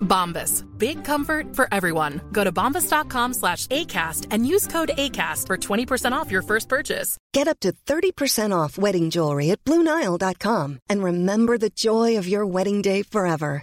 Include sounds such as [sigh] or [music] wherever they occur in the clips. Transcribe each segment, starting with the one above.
Bombas. Big comfort for everyone. Go to bombas.com slash ACAST and use code ACAST for 20% off your first purchase. Get up to 30% off wedding jewelry at BlueNile.com and remember the joy of your wedding day forever.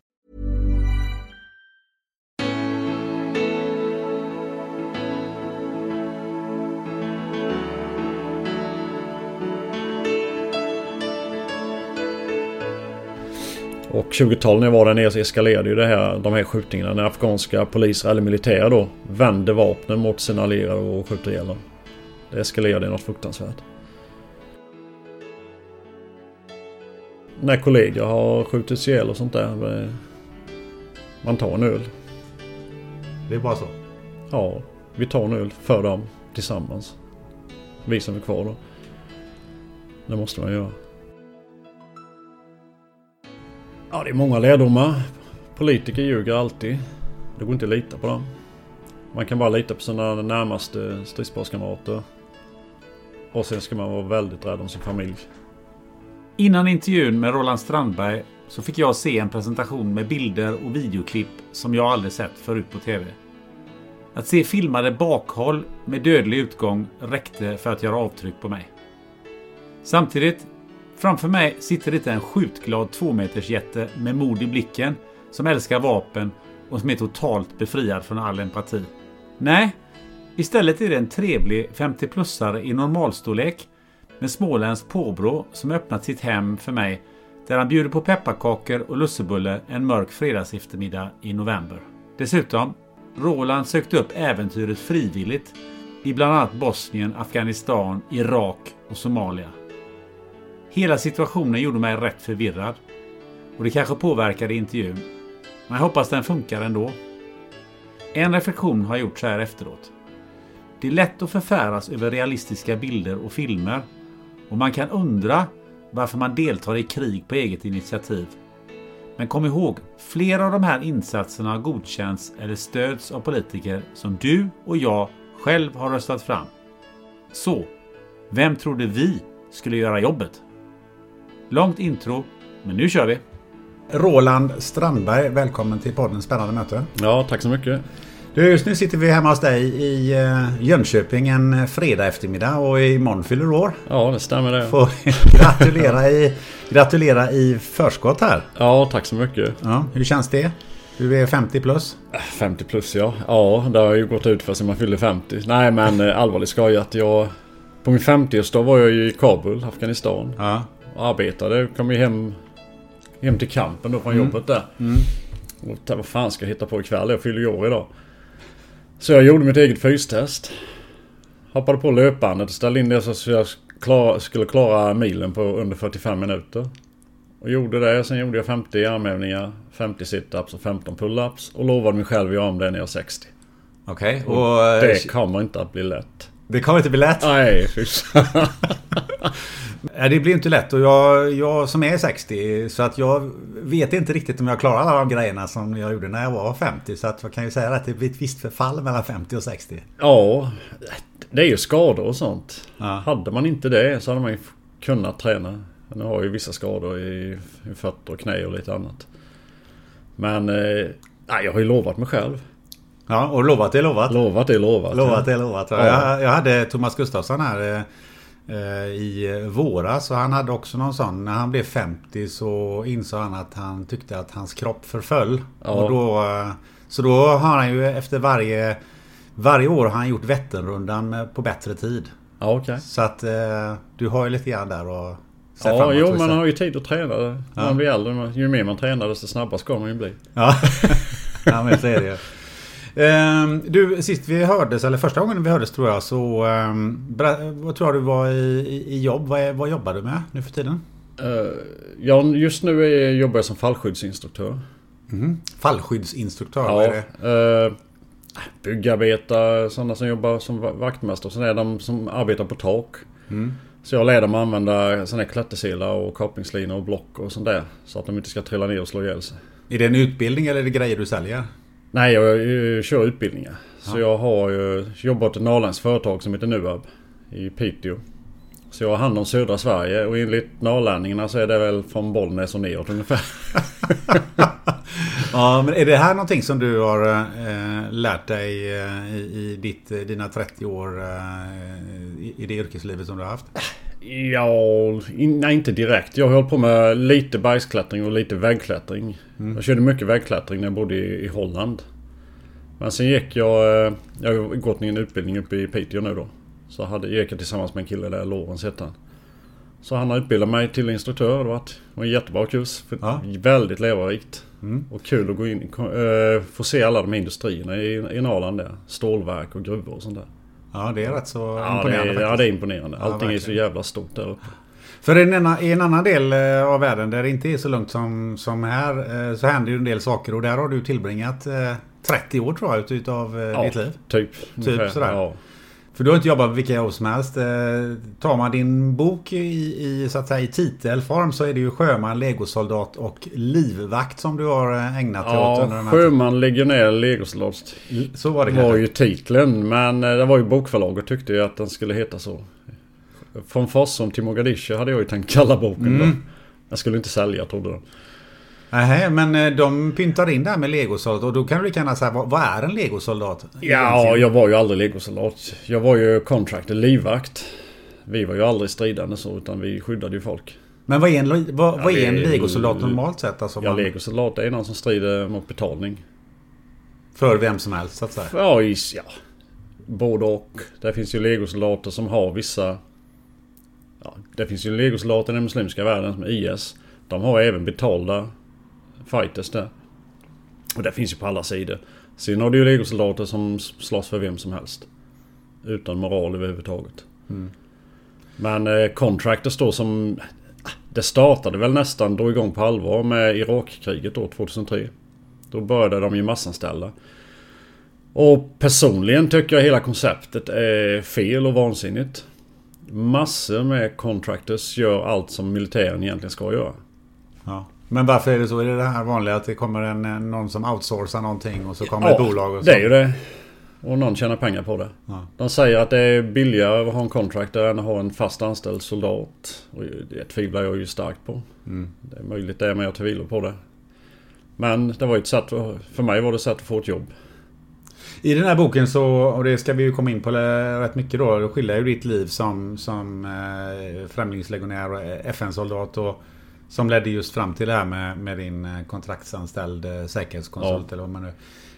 Och 20-talet när jag var där nere så eskalerade ju det här, de här skjutningarna när afghanska poliser eller militärer då vände vapnen mot sina allierade och skjuter ihjäl dem. Det eskalerade något fruktansvärt. När kollegor har skjutits ihjäl och sånt där. eh, Man tar en öl. Det är bara så. Ja, vi tar en öl för dem tillsammans. Vi som är kvar då. Det måste man göra. Ja, det är många lärdomar. Politiker ljuger alltid. Det går inte att lita på dem. Man kan bara lita på sina närmaste stridsparskamrater. Och sen ska man vara väldigt rädd om sin familj. Innan intervjun med Roland Strandberg så fick jag se en presentation med bilder och videoklipp som jag aldrig sett förut på TV. Att se filmade bakhåll med dödlig utgång räckte för att göra avtryck på mig. Samtidigt, framför mig sitter inte en skjutglad tvåmetersjätte med mod i blicken som älskar vapen och som är totalt befriad från all empati. Nej, istället är det en trevlig 50-plussare i normalstorlek med småländskt påbrå som öppnat sitt hem för mig där han bjuder på pepparkakor och lussebulle en mörk fredagseftermiddag i november. Dessutom, Roland sökte upp äventyret frivilligt i bland annat Bosnien, Afghanistan, Irak och Somalia. Hela situationen gjorde mig rätt förvirrad och det kanske påverkade intervjun. Men jag hoppas den funkar ändå. En reflektion har jag gjort så här efteråt. Det är lätt att förfäras över realistiska bilder och filmer och man kan undra varför man deltar i krig på eget initiativ. Men kom ihåg, flera av de här insatserna har godkänts eller stöds av politiker som du och jag själv har röstat fram. Så, vem trodde vi skulle göra jobbet? Långt intro, men nu kör vi! Roland Strandberg, välkommen till podden Spännande möte. Ja, tack så mycket. Du, just nu sitter vi hemma hos dig i eh, Jönköping en fredag eftermiddag och imorgon fyller du år. Ja, det stämmer det. Får [laughs] gratulera i, gratulera i förskott här. Ja, tack så mycket. Ja, hur känns det? Du är 50 plus. 50 plus ja. Ja, det har ju gått ut för sig man fyller 50. Nej men eh, allvarligt skojat. Jag, på min 50-årsdag var jag ju i Kabul, Afghanistan. Ja. Arbetade. Kom ju hem, hem till kampen då från jobbet där. Och tänkte, vad fan ska jag hitta på ikväll? Jag fyller ju år idag. Så jag gjorde mitt eget fystest. Hoppade på löpbandet och ställde in det så jag skulle klara milen på under 45 minuter. Och gjorde det. Sen gjorde jag 50 armhävningar, 50 situps och 15 pull-ups. Och lovade mig själv att göra om det när jag är 60. Okej. Och Och eh, det kommer inte att bli lätt. Det kommer inte bli lätt. Nej, fy. [laughs] Nej, det blir inte lätt och jag, jag som är 60 så att jag vet inte riktigt om jag klarar alla de grejerna som jag gjorde när jag var 50. Så att jag kan ju säga att det blir ett visst förfall mellan 50 och 60. Ja, det är ju skador och sånt. Ja. Hade man inte det så hade man ju kunnat träna. Nu har ju vissa skador i, i fötter och knä och lite annat. Men eh, jag har ju lovat mig själv. Ja, och lovat är lovat. Lovat är lovat. Lovat är lovat. Ja. Jag, jag hade Thomas Gustafsson här eh, eh, i våras och han hade också någon sån. När han blev 50 så insåg han att han tyckte att hans kropp förföll. Ja. Och då, eh, så då har han ju efter varje varje år har han gjort Vätternrundan på bättre tid. Ja, okej. Så att du har ju lite grann där ser fram Ja, emot jo man har ju tid att träna. När Ja. man blir äldre, ju mer man tränar desto snabbare ska man ju bli. Ja, [laughs] ja men så är det ju. Ehm, Du, sist vi hördes, eller första gången vi hördes tror jag, så... Um, vad tror jag du var i, i, jobb? Vad, är, vad jobbar du med nu för tiden? Uh, ja, just nu är, jobbar jag som fallskyddsinstruktör. Fallskyddsinstruktör, vad är det? Ja, uh, byggarbetare, sådana som jobbar som va- vaktmästare. Sen är de som arbetar på tak. Mm. Så jag lär dem att använda sådana här klätterselar och kapningslinor och block och sånt där. Så att de inte ska trilla ner och slå ihjäl sig. Är det en utbildning eller är det grejer du säljer? Nej, jag eh, kör utbildningar. Så jag har ju jobbat åt ett norrländskt företag som heter Nuab i Piteå. Så jag har hand om södra Sverige och enligt norrlänningarna så är det väl från Bollnäs och neråt ungefär. [laughs] Ja, men är det här någonting som du har eh, lärt dig eh, i, i ditt, eh, dina 30 år eh, i, i det yrkeslivet som du har haft? Ja, in, nej inte direkt. Jag hållit på med lite bergsklättring och lite väggklättring. Jag körde mycket väggklättring när jag bodde i, i Holland. Men sen gick jag... eh, Jag har gått en utbildning uppe i Piteå nu då. Så hade, jag tillsammans med en kille där, Lorentz hette han. Så han har utbildat mig till instruktör. Det var ett- det var en jättebra kurs. Ja. Väldigt lärorikt. Och kul att gå in äh, Få se alla de industrierna i, i Norrland där. Stålverk och gruvor och sånt där. Ja, det är rätt så Ja det, imponerande är, ja, det är imponerande. Ja, Allting är så jävla stort där uppe. För i en, annan, i en annan del eh, av världen där det inte är så lugnt som, som här eh, så händer ju en del saker och där har du tillbringat eh, 30 år tror jag ut- utav eh, ditt liv. Typ. ungefär. sådär. Ja. För du har inte jobbat med vilka jobb som helst. Eh, tar man din bok i, i, så att säga, i titelform så är det ju sjöman, legosoldat och livvakt som du har eh, ägnat dig åt under Ja, den här tiden. Sjöman, legionär, legosoldat Så var det var ju titeln. Men eh, det var ju bokförlaget tyckte ju att den skulle heta så. Från Forsum till Mogadishu hade jag ju tänkt kalla boken Mm. då. Jag skulle inte sälja trodde de. Nähä, men eh, de pyntar in det här med legosoldat och då kan du lika gärna säga vad, vad är en legosoldat? Ja, jag var ju aldrig legosoldat. Jag var ju contractor, livvakt. Vi var ju aldrig stridande så utan vi skyddade ju folk. Men vad är en, vad, Ja, vad är en legosoldat normalt sett? Alltså Ja, man, legosoldat är någon som strider mot betalning. för vem som helst så att säga. Ja, is, ja. Både och. Det finns ju legosoldater som har vissa... Ja, det finns ju legosoldater i den muslimska världen som IS. De har även betalda fighters där. Och det finns ju på alla sidor. Sen har du ju legosoldater som slåss för vem som helst. Utan moral överhuvudtaget. Men eh, Contractors då som... Det startade väl nästan, drog igång på allvar med Irakkriget då 2003. Då började de ju massanställa. Och personligen tycker jag hela konceptet är fel och vansinnigt. Massor med contractors gör allt som militären egentligen ska göra. Ja. Men varför är det så? Är det det här vanliga att det kommer en, en, någon som outsourcar någonting och så kommer ett bolag och så? det är ju det. Och någon tjänar pengar på det. Ja. De säger att det är billigare att ha en contractor än att ha en fast anställd soldat. Och det tvivlar jag ju starkt på. Mm. Det är möjligt det men jag tvivlar på det. Men det var ett sätt, för mig var det ett sätt att få ett jobb. I den här boken så, och det ska vi ju komma in på rätt mycket då, då skiljer ju ditt liv som, som eh, främlingslegionär och FN-soldat och som ledde just fram till det här med, med din eh, kontraktsanställd eh, säkerhetskonsult Ja. eller vad man nu,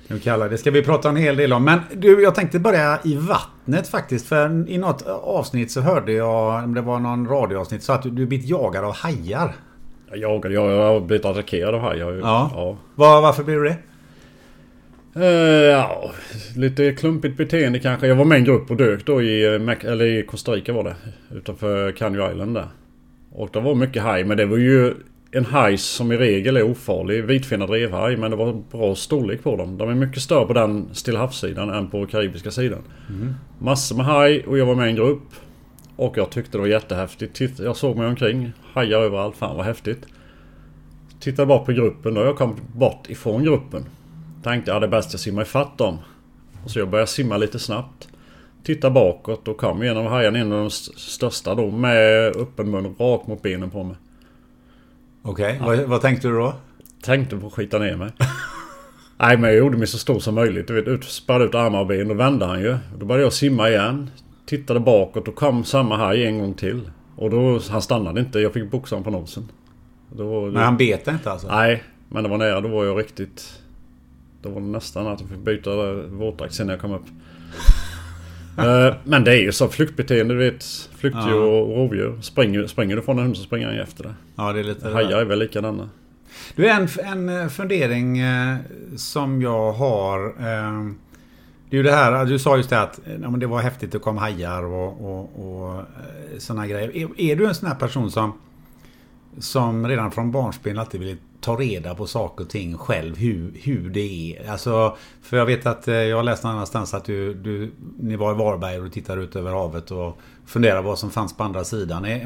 nu kallar det. Ska vi prata en hel del om. Men du, jag tänkte börja i vattnet faktiskt. För i något avsnitt så hörde jag, om det var någon radioavsnitt, så att du, du blivit jagad av hajar. Jag jagade, jag jag har blivit attackerad av hajar. Ja. ja. Var, varför blev du det? Eh, ja, lite klumpigt beteende kanske. Jag var med i en grupp och dök då i, eller i Costa Rica var det. Utanför Canyo Island där. Och det var mycket haj men det var ju en haj som i regel är ofarlig. Vitfinnad revhaj men det var bra storlek på dem. De är mycket större på den Stilla havssidan än på karibiska sidan. Massor med haj och jag var med i en grupp. Och jag tyckte det var jättehäftigt. Jag såg mig omkring. Hajar överallt. Fan vad häftigt. Tittade bara på gruppen och jag kom bort ifrån gruppen. Tänkte jag det är bäst jag simmar ifatt dem. Och så jag började simma lite snabbt. Titta bakåt och kom en av hajarna, en av de st- största då, med öppen mun rakt mot benen på mig. Okej, vad, vad tänkte du då? Tänkte på att skita ner mig. [laughs] Nej men jag gjorde mig så stor som möjligt. Du vet, ut, sparrade ut armar och ben. Då vände han ju. Då började jag simma igen. Tittade bakåt och kom samma haj en gång till. Och då, han stannade inte. Jag fick boxa honom på nosen. Då, Men han bet inte alltså? Nej, men det var nära. Då var jag riktigt... Då var det nästan att jag fick byta våtdräkt sen när jag kom upp. Eh, Men det är ju så flyktbeteende, du vet. Flyktdjur Ja. och rovdjur. Springer, springer du från en hund så springer han efter det. Ja, det är lite... Hajar är väl likadana. Du, en, en fundering eh, som jag har. Eh, det är ju det här, du sa just det att eh, ja, det var häftigt, det kom hajar och, och, och eh, såna grejer. Är, är du en sån här person som, som redan från barnsben alltid vill ta reda på saker och ting själv, hur, hur det är? Alltså, för jag vet att eh, jag har läst någon annanstans att du, du, ni var i Varberg och du tittar ut över havet och funderar vad som fanns på andra sidan. Eh,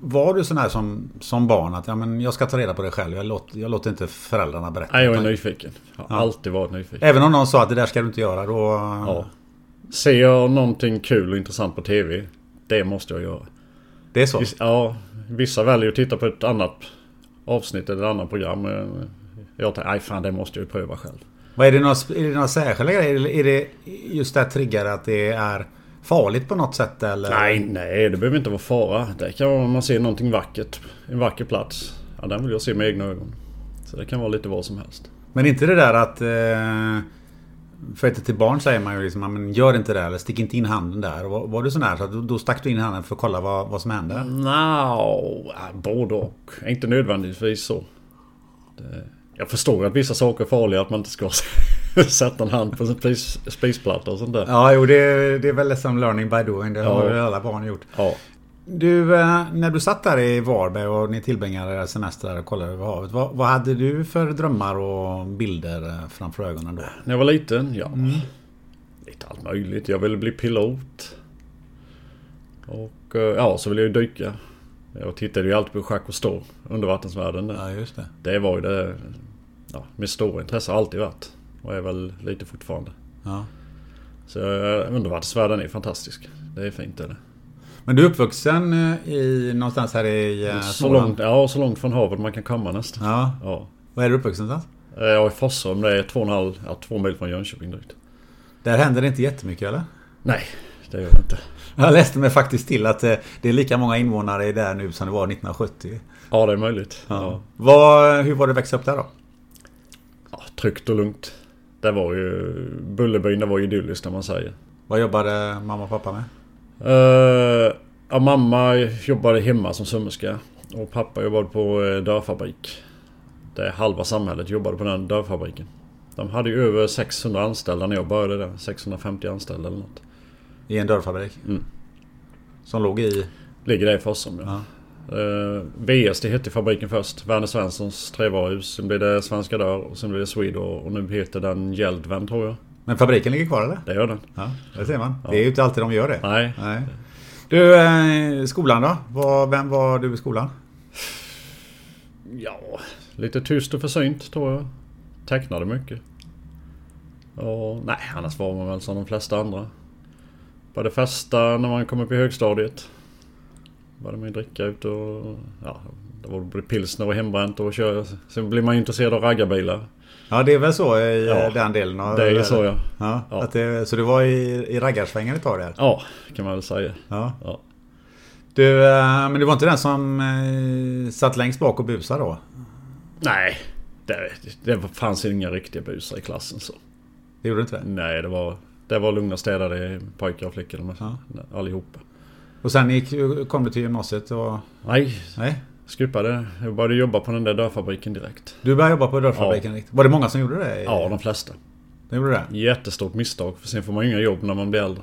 Var du sån här som, som barn att ja, men jag ska ta reda på det själv, jag låter, jag låter inte föräldrarna berätta? Nej, jag är nyfiken. Jag har alltid varit nyfiken. Även om någon sa att det där ska du inte göra då... Ja. Ser jag någonting kul och intressant på TV, det måste jag göra. Det är så? Ja, vissa väljer att titta på ett annat avsnitt eller ett annat program. Jag tänker, nej fan det måste jag ju pröva själv. Vad är, det några, är det några särskilda grejer? Är det just det här triggar att det är farligt på något sätt eller? Nej, nej det behöver inte vara fara. Det kan vara om man ser någonting vackert. En vacker plats. Ja, den vill jag se med egna ögon. Så det kan vara lite vad som helst. Men inte det där att... Eh, för att till barn säger man ju liksom, "Ja, men gör inte det eller stick inte in handen där. Var, var du sån här så att då, stack du in handen för att kolla vad, vad som hände? No, både och. Inte nödvändigtvis så. Det, jag förstår att vissa saker är farliga. Att man inte ska [laughs] sätta en hand på en spis, spisplatta och sånt där. Ja, jo det, det är väl som learning by doing. Det har Ja. alla barn gjort. Ja. Du, eh, när du satt där i Varberg och ni tillbringade era semester och kollade över havet. Vad, vad hade du för drömmar och bilder eh, framför ögonen då? När jag var liten, ja. Lite allt möjligt. Jag ville bli pilot. Och eh, ja, så ville jag ju dyka. Jag tittade ju alltid på Jacques Cousteau, undervattensvärlden där. Ja, just det. Det var ju det... Ja, mitt stora intresse har alltid varit. Och är väl lite fortfarande. Ja. Så undervattensvärlden är fantastisk. Det är fint är det. Men du är uppvuxen eh, i någonstans här i eh, Så långt, ja, så långt från havet man kan komma nästan. Ja. Ja. Var är du uppvuxen någonstans? Eh, Jag är i Forsholm, det är två och en halv, ja, två mil från Jönköping drygt. Där händer det inte jättemycket eller? Nej, det gör det inte. Jag läste mig faktiskt till att eh, det är lika många invånare där nu som det var 1970. Ja, det är möjligt. Ja. Ja. Vad, hur var det att växa upp där då? Ja, tryggt och lugnt. Det var ju... Bullerbyn, det var idylliskt när man säger. Vad jobbade mamma och pappa med? Uh, ja, mamma jobbade hemma som sömmerska. Och pappa jobbade på eh, dörrfabrik. Där halva samhället jobbade på den dörrfabriken. De hade ju över 600 anställda när jag började där. 650 anställda eller något. I en dörrfabrik? Mm. Som låg i... Ligger där i Forsholm ja. Eh, VS det hette fabriken först. Werner Svenssons trävaruhus. Sen blev det Svenska Dörr och sen blev det Swedor och nu heter den Gjeldven tror jag. Men fabriken ligger kvar eller? Det gör den. Ja, det ser man. Det är ju inte alltid de gör det. Nej. Nej. Du, eh, skolan då? Vad, vem var du i skolan? Ja, lite tyst och försynt tror jag. Tecknade mycket. Och nej, annars var man väl som de flesta andra. Började festa när man kom upp i högstadiet. Började man dricka ut och... Ja, det var pilsner och hembränt och köra. Sen blir man ju intresserad av raggarbilar. Ja, det är väl så i Ja, eh, den delen av... Det är så ja. Ja, Ja. Att det, så du var i, i raggarsvängen ett tag där? Ja, kan man väl säga. Ja. Ja. Du, eh, men du var inte den som eh, satt längst bak och busade då? Nej, det, det fanns inga riktiga busar i klassen så. Det gjorde inte det? Nej, det var, det var lugna städade pojkar och flickor. Ja. Allihopa. Och sen gick, kom du till gymnasiet och... Nej, Nej? Skupade. Jag började jobba på den där dörrfabriken direkt. Du började jobba på dörrfabriken? riktigt. Var det många som gjorde det? Ja, de flesta. De gjorde det? Jättestort misstag. För sen får man ju inga jobb när man blir äldre.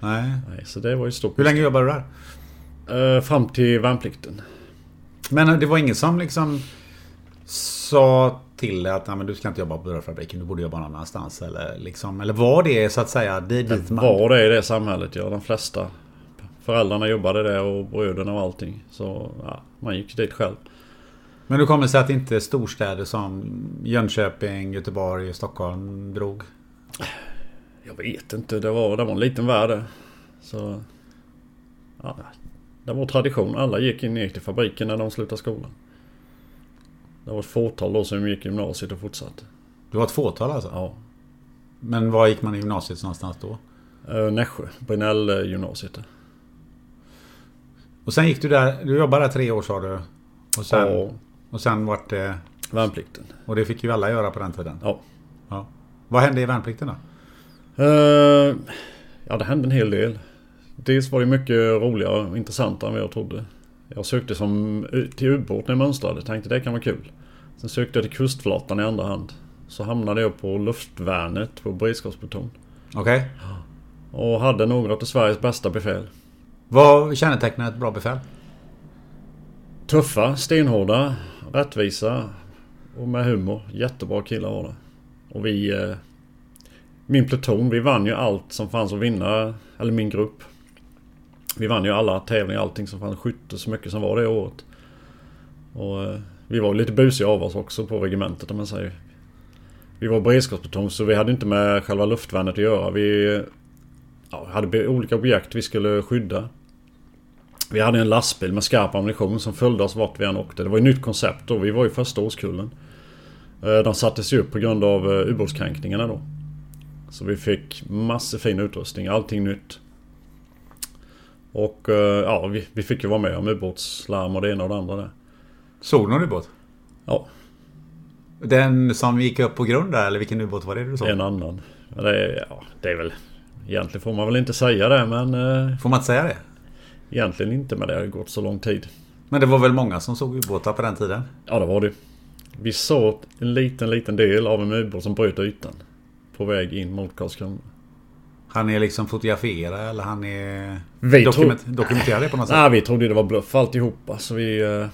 Nej. Nej, så det var ju stort Hur länge jobbade du där? Eh, fram till värnplikten. Men det var ingen som liksom sa till dig att men du ska inte jobba på dörrfabriken, du borde jobba någon annanstans. Eller, liksom, eller var det så att säga det dit man... Var det i det samhället, ja. De flesta. Föräldrarna jobbade där och bröderna och allting. Så ja, man gick dit själv. Men hur kommer det sig att inte storstäder som Jönköping, Göteborg, Stockholm drog? Jag vet inte. Det var, det var en liten värld. Så... Ja, det var tradition. Alla gick in ner till fabriken när de slutade skolan. Det var ett fåtal då som gick i gymnasiet och fortsatte. Det var ett fåtal alltså? Ja. Men var gick man i gymnasiet någonstans då? Uh, Nässjö, Brinell-gymnasiet. Och sen gick du där, du jobbade där tre år sa du? Och sen, Ja, och sen vart det... värnplikten. Och det fick ju alla göra på den tiden? Ja. ja. Vad hände i värnplikten då? Eh, Ja, det hände en hel del. Dels var det mycket roligare och intressantare än vad jag trodde. Jag sökte som, till ubåt när jag mönstrade. Tänkte det kan vara kul. Sen sökte jag till kustflottan i andra hand. Så hamnade jag på luftvärnet på beredskapspluton. Okej. Och hade några av Sveriges bästa befäl. Vad kännetecknar ett bra befäl? Tuffa, stenhårda, rättvisa och med humor. Jättebra killar var det. Och vi... Eh, min pluton, vi vann ju allt som fanns att vinna. Eller min grupp. Vi vann ju alla tävlingar, allting som fanns. Skytte så mycket som var det året. Och eh, vi var lite busiga av oss också på regementet om man säger. Vi var beredskapspluton så vi hade inte med själva luftvärnet att göra. Vi eh, ja, hade olika objekt vi skulle skydda. Vi hade en lastbil med skarp ammunition som följde oss vart vi än åkte. Det var ett nytt koncept då. Vi var ju första årskullen. Eh, de sattes ju upp på grund av eh, ubåtskränkningarna då. Så vi fick massor fin utrustning. Allting nytt. Och eh, ja, vi, vi fick ju vara med om ubåtslarm och det ena och det andra där. Såg du någon ubåt? Ja, Den som gick upp på grund där, eller vilken ubåt var det du såg? en annan. Det, är- ja, det är väl... Egentligen får man väl inte säga det men... Eh, Får man inte säga det? egentligen inte men det har ju gått så lång tid. Men det var väl många som såg ubåtar på den tiden? Ja det var det. Vi såg en liten, liten del av en ubåt som bröt ytan. På väg in mot Karlskrona. Han är liksom fotografera eller han är Vi dokument, dokumenterar det på något sätt? Nej, vi trodde det var bluff alltihopa. Så vi... eh,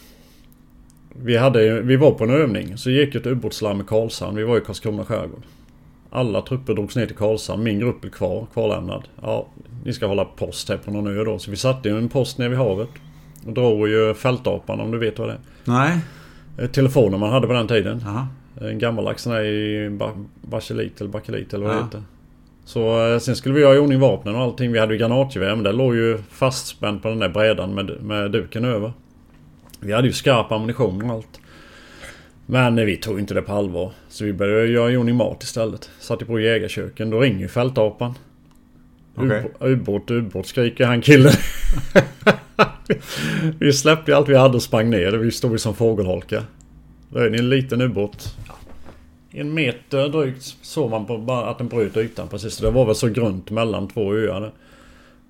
Vi, hade, vi var på en övning. Så gick ett ubåtslarm i Karlshamn. Vi var i Karlskrona skärgård. Alla trupper drogs ner till Karlshamn. Min grupp är kvar, kvarlämnad. Ja, ni ska hålla post här på någon ö då. Så vi satte ju en post nere vid havet. Och drog ju fältapan om du vet vad det är. Nej? Eh, Telefoner man hade på den tiden. Jaha. En gammaldags sån här i ba- bakelit eller bakelit eller vad det heter. Så eh, sen skulle vi ha i ordning vapnen och allting. Vi hade ju granatgevär men det låg ju fastspänt på den där brädan med, med duken över. Vi hade ju skarp ammunition och allt. Men vi tog inte det på allvar. Så vi började göra i ordning mat istället. Satte på jägarköken. Då ringer fältapan. Ubå- Ubåt, ubåt skriker han killen. [laughs] vi släppte allt vi hade och sprang ner. Vi stod som fågelholkar. Då är det en liten ubåt. En meter drygt såg man på bara att den bröt ytan precis. Det var väl så grunt mellan två öar.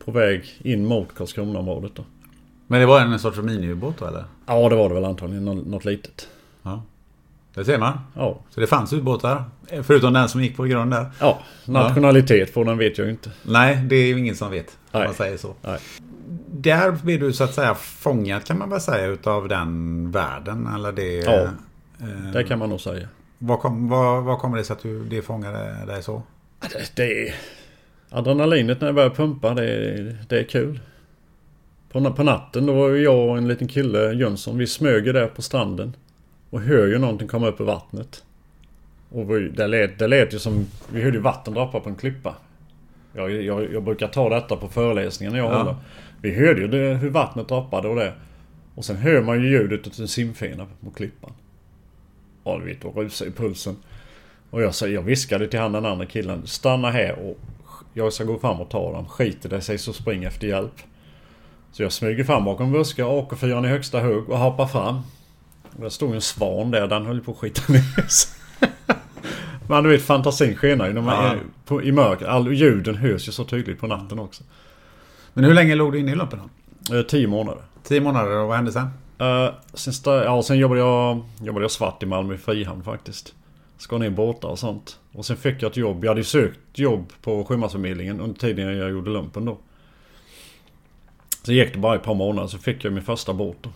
På väg in mot Karlskronaområdet då. Men det var en sorts miniubåt då eller? Ja det var det väl antagligen. Nå- Något litet. Ja. Det ser man. Ja. Så det fanns ubåtar? Förutom den som gick på grund där? Ja. Nationalitet på den vet jag ju inte. Nej, det är ju ingen som vet. Om Nej. man säger så. Nej. Där blir du så att säga fångad kan man väl säga utav den världen eller det... Ja. eh, Det kan man nog säga. vad, kom, vad, vad kommer det sig att du, det fångade dig så? Det, det är... Adrenalinet när jag börjar pumpa, det är, det är kul. På, på natten då var jag och en liten kille, Jönsson, vi smög där på stranden. Och hör ju någonting komma upp ur vattnet. Och det, lät, det lät ju som... Vi hörde ju vatten droppa på en klippa. Jag, jag, jag brukar ta detta på föreläsningar när jag Ja. håller. Vi hörde ju det, hur vattnet droppade och det. Och sen hör man ju ljudet av en simfena på klippan. Ja du vet, då rusar ju pulsen. Och jag, jag viskade till han den andra killen. Stanna här och jag ska gå fram och ta dem. Skiter det sig så spring efter hjälp. Så jag smyger fram bakom buskar, AK4 i högsta hugg och hoppar fram. Där stod en svan där, den höll på att skita ner sig. Men du vet fantasin skenar ju när man Ja. är på, i mörker. All ljuden hörs ju så tydligt på natten också. Men hur länge låg du inne i lumpen då? Eh, tio månader. Tio månader och vad hände sen? Uh, sen, ja, sen jobbade jag, jobbade jag svart i Malmö Frihamn faktiskt. Skar ner båtar och sånt. Och sen fick jag ett jobb. Jag hade sökt jobb på Sjömansförmedlingen under tiden jag gjorde lumpen då. Så gick det bara ett par månader så fick jag min första båt då.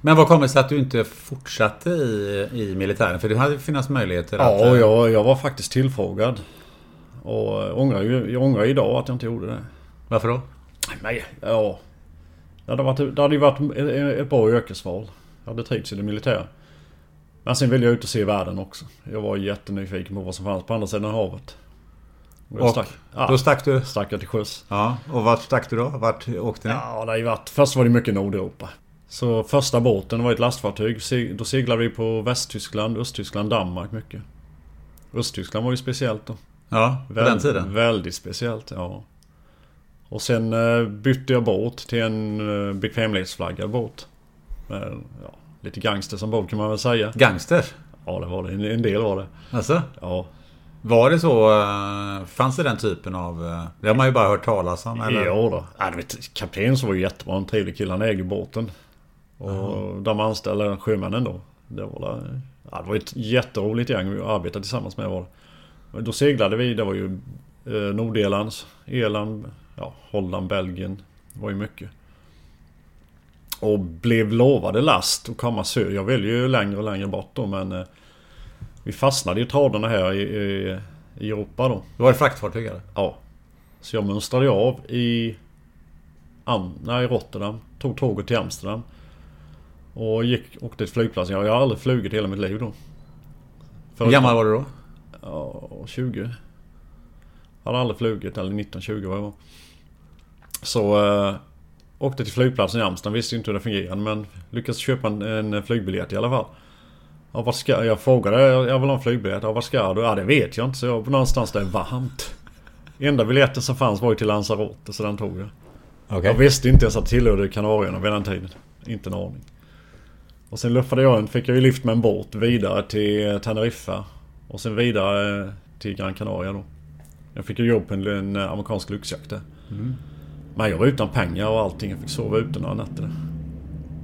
Men vad kommer det sig att du inte fortsatte i, i militären? För det hade funnits möjligheter att... Ja, och jag, jag var faktiskt tillfrågad. Och eh, ångrar ju, jag ångrar idag att jag inte gjorde det. Varför då? Nej, ja. Det hade, varit, det hade ju varit ett bra yrkesval. Jag hade trivts i det militära. Men sen ville jag ut och se världen också. Jag var jättenyfiken på vad som fanns på andra sidan havet. Och Och stack, ja, Då stack du? stack jag till sjöss. Ja, och vart stack du då? Vart åkte ni? Ja, det har varit... Först var det mycket Nordeuropa. Så första båten var ett lastfartyg. Då seglade vi på Västtyskland, Östtyskland, Danmark mycket. Östtyskland var ju speciellt då. Ja, på den tiden. Väldigt speciellt, ja. Och sen eh, bytte jag båt till en eh, bekvämlighetsflaggad båt. Med, ja, lite gangster som båt kan man väl säga. Gangster? Ja, det var det. En, en del var det. Alltså? Ja. Var det så? eh, Fanns det den typen av... Det har man ju bara hört talas om. Eller? Ja då. Ja, kapten så var ju jättebra. En trevlig kille. Han ägde båten. Och de anställda sjömännen då. Det var, ja, det var ett jätteroligt gäng vi arbetade tillsammans med. Var Då seglade vi. Det var ju eh, Nordirland, Irland, ja, Holland, Belgien. Det var ju mycket. Och blev lovade last och komma söder. Jag ville ju längre och längre bort då men... Eh, vi fastnade i traderna här i, i, i Europa då. Det var det fraktfartyg eller? Ja. Så jag mönstrade av i... Am, nej, Rotterdam. Tog tåget till Amsterdam. Och gick, åkte till flygplatsen. Jag har aldrig flugit hela mitt liv då. Hur gammal var du då? Ja, 20. Jag hade aldrig flugit, eller 19-20 var jag var. Så... Eh, åkte till flygplatsen i Amsterdam. Visste inte hur det fungerade men lyckades köpa en, en flygbiljett i alla fall. Ja, vad ska, jag frågade, jag vill ha en flygbiljett. Ja, vad ska du? Ja, det vet jag inte. Så jag var någonstans där varmt. Enda biljetten som fanns var ju till Lanzarote så den tog jag. Okej. Jag visste inte ens att det tillhörde Kanarieöarna vid den tiden. Inte en aning. Och sen luffade jag runt. Fick jag ju lift med en båt vidare till Teneriffa. Och sen vidare eh, till Gran Canaria då. Jag fick ju jobb på en, en amerikansk lyxjakt där. Men jag var utan pengar och allting. Jag fick sova ute några nätter.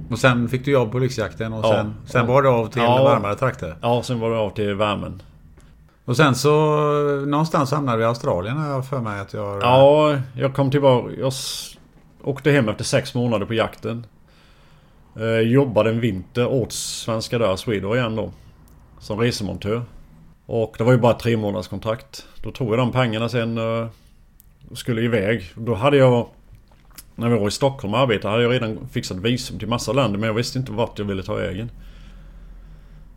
Och sen fick du jobb på lyxjakten och Ja. sen, sen var det av till Ja. varmare trakter. Ja, sen var det av till värmen. Och sen så någonstans hamnade du i Australien har jag för mig att jag... Ja, jag kom tillbaka. Jag åkte hem efter sex månader på jakten. Eh, jobbade en vinter åt Svenska Dörr Sweden igen då. Som resemontör. Och det var ju bara ett tre månaders kontrakt. Då tog jag de pengarna sen eh, och skulle iväg. Då hade jag... När vi var i Stockholm och arbetade hade jag redan fixat visum till massa länder men jag visste inte vart jag ville ta vägen.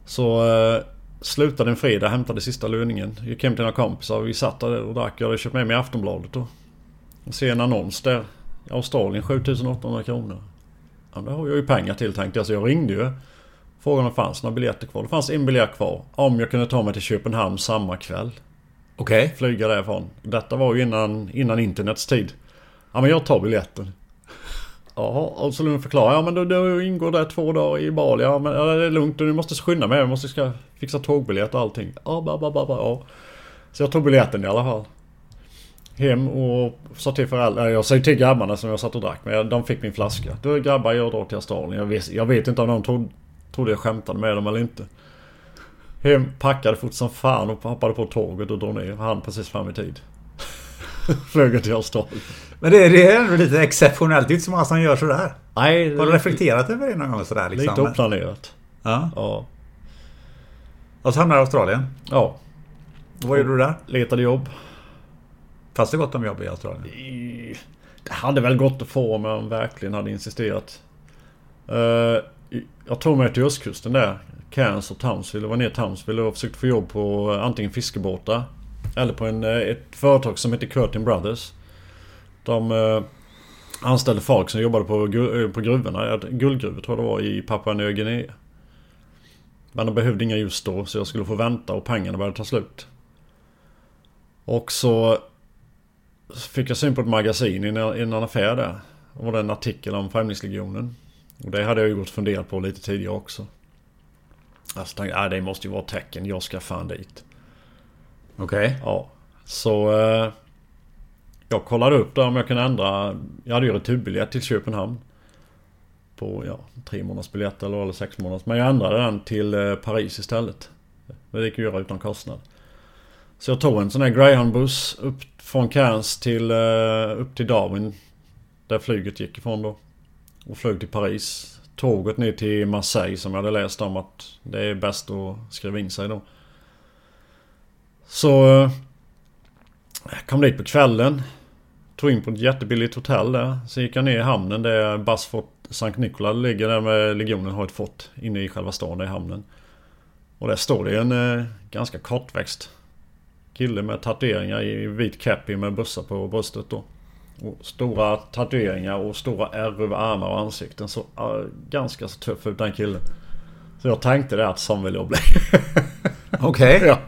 Så eh, slutade en fredag, hämtade sista löningen. Gick hem till några kompisar. Vi satt där och drack. Jag hade köpt med mig Aftonbladet då. Och ser en annons där. Australien 7800 kronor. Ja, det har jag ju pengar till tänkte jag. Så jag ringde ju. Frågade om det fanns några biljetter kvar. Det fanns en biljett kvar. Om jag kunde ta mig till Köpenhamn samma kväll. Okej. Flyga därifrån. Detta var ju innan, innan internets tid. Ja men jag tar biljetten. Jaha, och så Lund förklarar. Ja men då, då ingår det två dagar i Bali. Ja men ja, det är lugnt. Du måste skynda med. Jag måste ska fixa tågbiljett och allting. Ja, ba, ba, ba, ba, ja. Så jag tog biljetten i alla fall. Hem och sa till föräldrar. Jag säger till grabbarna som jag satt och drack med. De fick min flaska. Du grabbar jag drar till Australien. Jag vet, jag vet inte om de trodde, trodde jag skämtade med dem eller inte. Hem, packade fort som fan och hoppade på tåget och drog ner. Han precis fram i tid. [laughs] Flög till Australien. Men det, det är ändå lite exceptionellt. Det är inte så många som gör sådär. Nej, Har du reflekterat över det någon gång sådär liksom? lite oplanerat. Ja. Ja. Och så hamnade du i Australien. ja. Och vad gjorde du där? Letade jobb. Fanns det gott om jobb i Australien? Det hade väl gått att få om jag verkligen hade insisterat. Eh, jag tog mig till östkusten där. Cairns och Townsville. Jag var ner i Townsville och försökte få jobb på antingen fiskebåtar. Eller på en, eh, ett företag som heter Curtin Brothers. De eh, anställde folk som jobbade på, på gruvorna. Guldgruvor tror jag det var i Papua Nya Guinea. Men de behövde inga just då så jag skulle få vänta och pengarna började ta slut. Och så fick jag syn på ett magasin i en, i en affär där. Och var det en artikel om Främlingslegionen. Och det hade jag ju gått och funderat på lite tidigare också. Alltså tänkte jag, "Ah, det måste ju vara tecken. Jag ska fan dit. Okej. Ja. Så eh, jag kollade upp där om jag kunde ändra. Jag hade ju returbiljett till Köpenhamn. På ja, tre månaders biljett eller, eller sex månaders. Men jag ändrade den till eh, Paris istället. Det gick att göra utan kostnad. Så jag tog en sån här Greyhound-buss upp från Cairns till eh, upp till Darwin. Där flyget gick ifrån då. Och flög till Paris. Tåget ner till Marseille som jag hade läst om att det är bäst att skriva in sig då. Så... Eh, jag kom dit på kvällen. Tog in på ett jättebilligt hotell där. Sen gick jag ner i hamnen där Basfort Sankt Nikola ligger där med legionen har ett fort inne i själva stan där i hamnen. Och där står det en eh, ganska kortväxt kille med tatueringar i vit cappy med bussar på bröstet då. Och stora tatueringar och stora ärr över armar och ansikten. Så eh, ganska så tuff ut den killen. Så jag tänkte det att sån vill jag bli. [laughs] Okej. ja.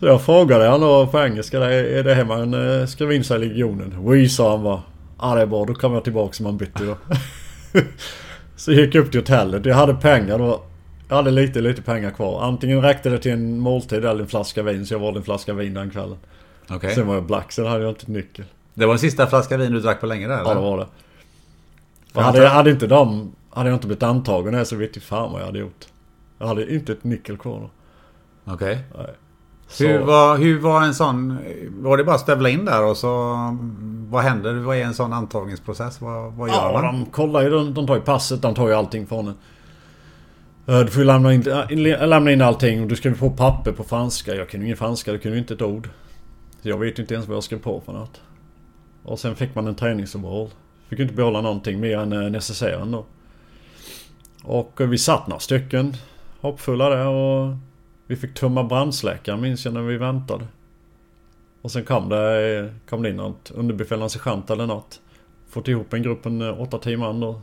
Så jag frågade han då på engelska. Är det här man eh, skriver in sig i legionen? Oui sa han bara. Ja det är bra, då kommer jag tillbaka som man bytte då. [laughs] så gick jag upp till hotellet. Jag hade pengar. Var Jag hade lite, lite pengar kvar. Antingen räckte det till en måltid eller en flaska vin. Så jag valde en flaska vin den kvällen. Okej. Sen var jag black, sen hade jag inte nyckel. Det var den sista flaska vin du drack på länge där eller? Ja, det var det. Jag hade, inte- jag, hade inte de... Hade jag inte blivit antagen här så vet jag fan vad jag hade gjort. Jag hade inte ett nyckel kvar då. Okej. Så, Hur var, hur var en sån... Var det bara att stövla in där och så... Vad händer? Vad är en sån antagningsprocess? Vad, vad gör Ja, man? de kollar ju. De, de tar ju passet, de tar ju allting från en. Eh, du får ju lämna in, eh, eh, lämna in allting och du skrev på papper på franska. Jag kunde ingen franska, jag kunde inte ett ord. Så jag vet ju inte ens vad jag skrev på för något. Och sen fick man en träningsoverall. Fick ju inte behålla någonting mer än necessären då. Och vi satt några stycken hoppfulla där och vi fick tömma brandsläckaren minns jag när vi väntade. Och sen kom det, kom det in något underbefälande sergeant eller något. Fått ihop en grupp en 8-10 man då.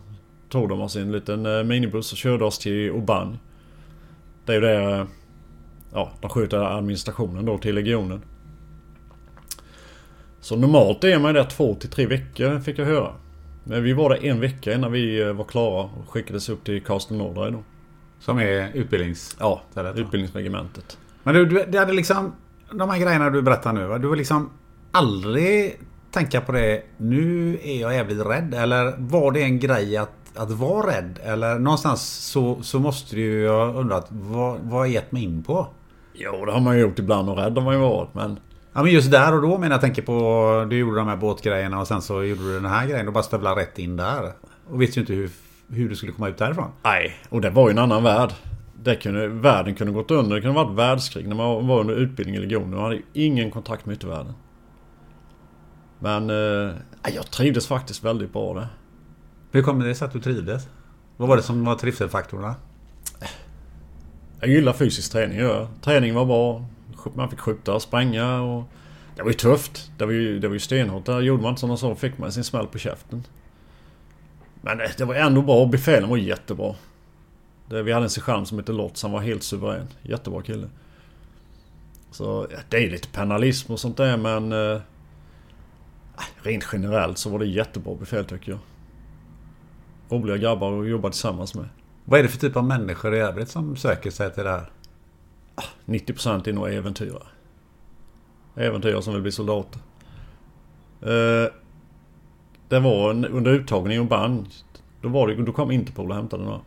Tog de oss i en liten eh, minibuss och körde oss till Aubagne. Det är ju där... eh, Ja, de sköter administrationen då till legionen. Så normalt är man ju där två till tre veckor fick jag höra. Men vi var där en vecka innan vi eh, var klara och skickades upp till Castle Nordrae då. Som är utbildnings... Ja, utbildningsregementet. Men du, du, det hade liksom... De här grejerna du berättar nu, va? du har liksom aldrig tänka på det. Nu är jag jävligt rädd. Eller var det en grej att, att vara rädd? Eller någonstans så, så måste du ju ha undrat vad, vad har jag gett mig in på? Jo, det har man ju gjort ibland och rädd har man ju varit men... Ja men just där och då menar jag tänker på Du gjorde de här båtgrejerna och sen så gjorde du den här grejen och bara stövlade rätt in där. Och visste ju inte hur, hur du skulle komma ut därifrån. Nej, och det var ju en annan värld. Det kunde, världen kunde gått under. Det kunde varit världskrig när man var under utbildning i legionen. Man hade ju ingen kontakt med yttervärlden. Men eh, jag trivdes faktiskt väldigt bra där. Hur kommer det sig att du trivdes? Vad var det som var trivselfaktorerna? Jag gillar fysisk träning, Ja. Träningen var bra. Man fick skjuta, spränga och... Det var ju tufft. Det var ju, det var ju stenhårt. Där gjorde man inte sådana saker fick man sin smäll på käften. Men det, det var ändå bra. Befälen var jättebra. Det, vi hade en sergeant som hette Lotz. Han var helt suverän. Jättebra kille. Så det är lite penalism och sånt där men... Eh, rent generellt så var det jättebra befäl tycker jag. Roliga grabbar att jobba tillsammans med. Vad är det för typ av människor i övrigt som söker sig till det här? 90% är nog äventyrare. Äventyrare som vill bli soldater. Eh, det var en, under uttagningen i band. Då, var det, då kom Interpol och hämtade några.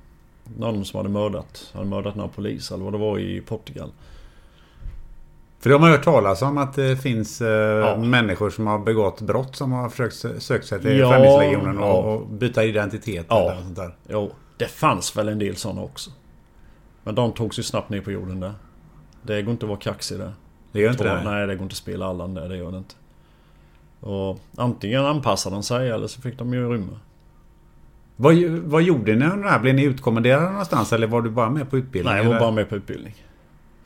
Någon som hade mördat, hade mördat några poliser eller vad det var i Portugal. För de har hört talas om att det finns eh, människor som har begått brott som har försökt sö- söka sig till Ja, Främlingslegionen och, ja. och byta identitet Ja. eller sånt där. Jo, det fanns väl en del sådana också. Men de togs ju snabbt ner på jorden där. Det går inte att vara kaxig där. Det gör inte Tror- det? Nej, det går inte att spela Allan där. Det gör det inte. Och antingen anpassade de sig eller så fick de ju rymma. Vad, vad gjorde ni under det här? Blev ni utkommenderade någonstans eller var du bara med på utbildning? Nej, jag var eller? bara med på utbildning.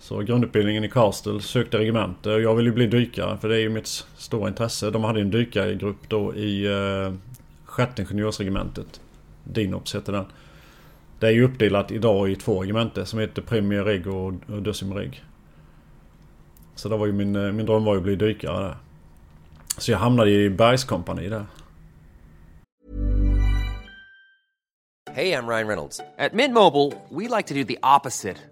Så grundutbildningen i Karlstad sökte regemente och jag ville ju bli dykare för det är ju mitt stora intresse. De hade en dykargrupp då i eh, sjätte ingenjörsregementet. Dinops heter den. Det är ju uppdelat idag i två regementen som heter Premier Reg och och Decim Reg. Så det var ju min, eh, min dröm var ju att bli dykare där. Så jag hamnade i bergskompani där. Hej, jag heter Ryan Reynolds. På Mint Mobile, we like to do the opposite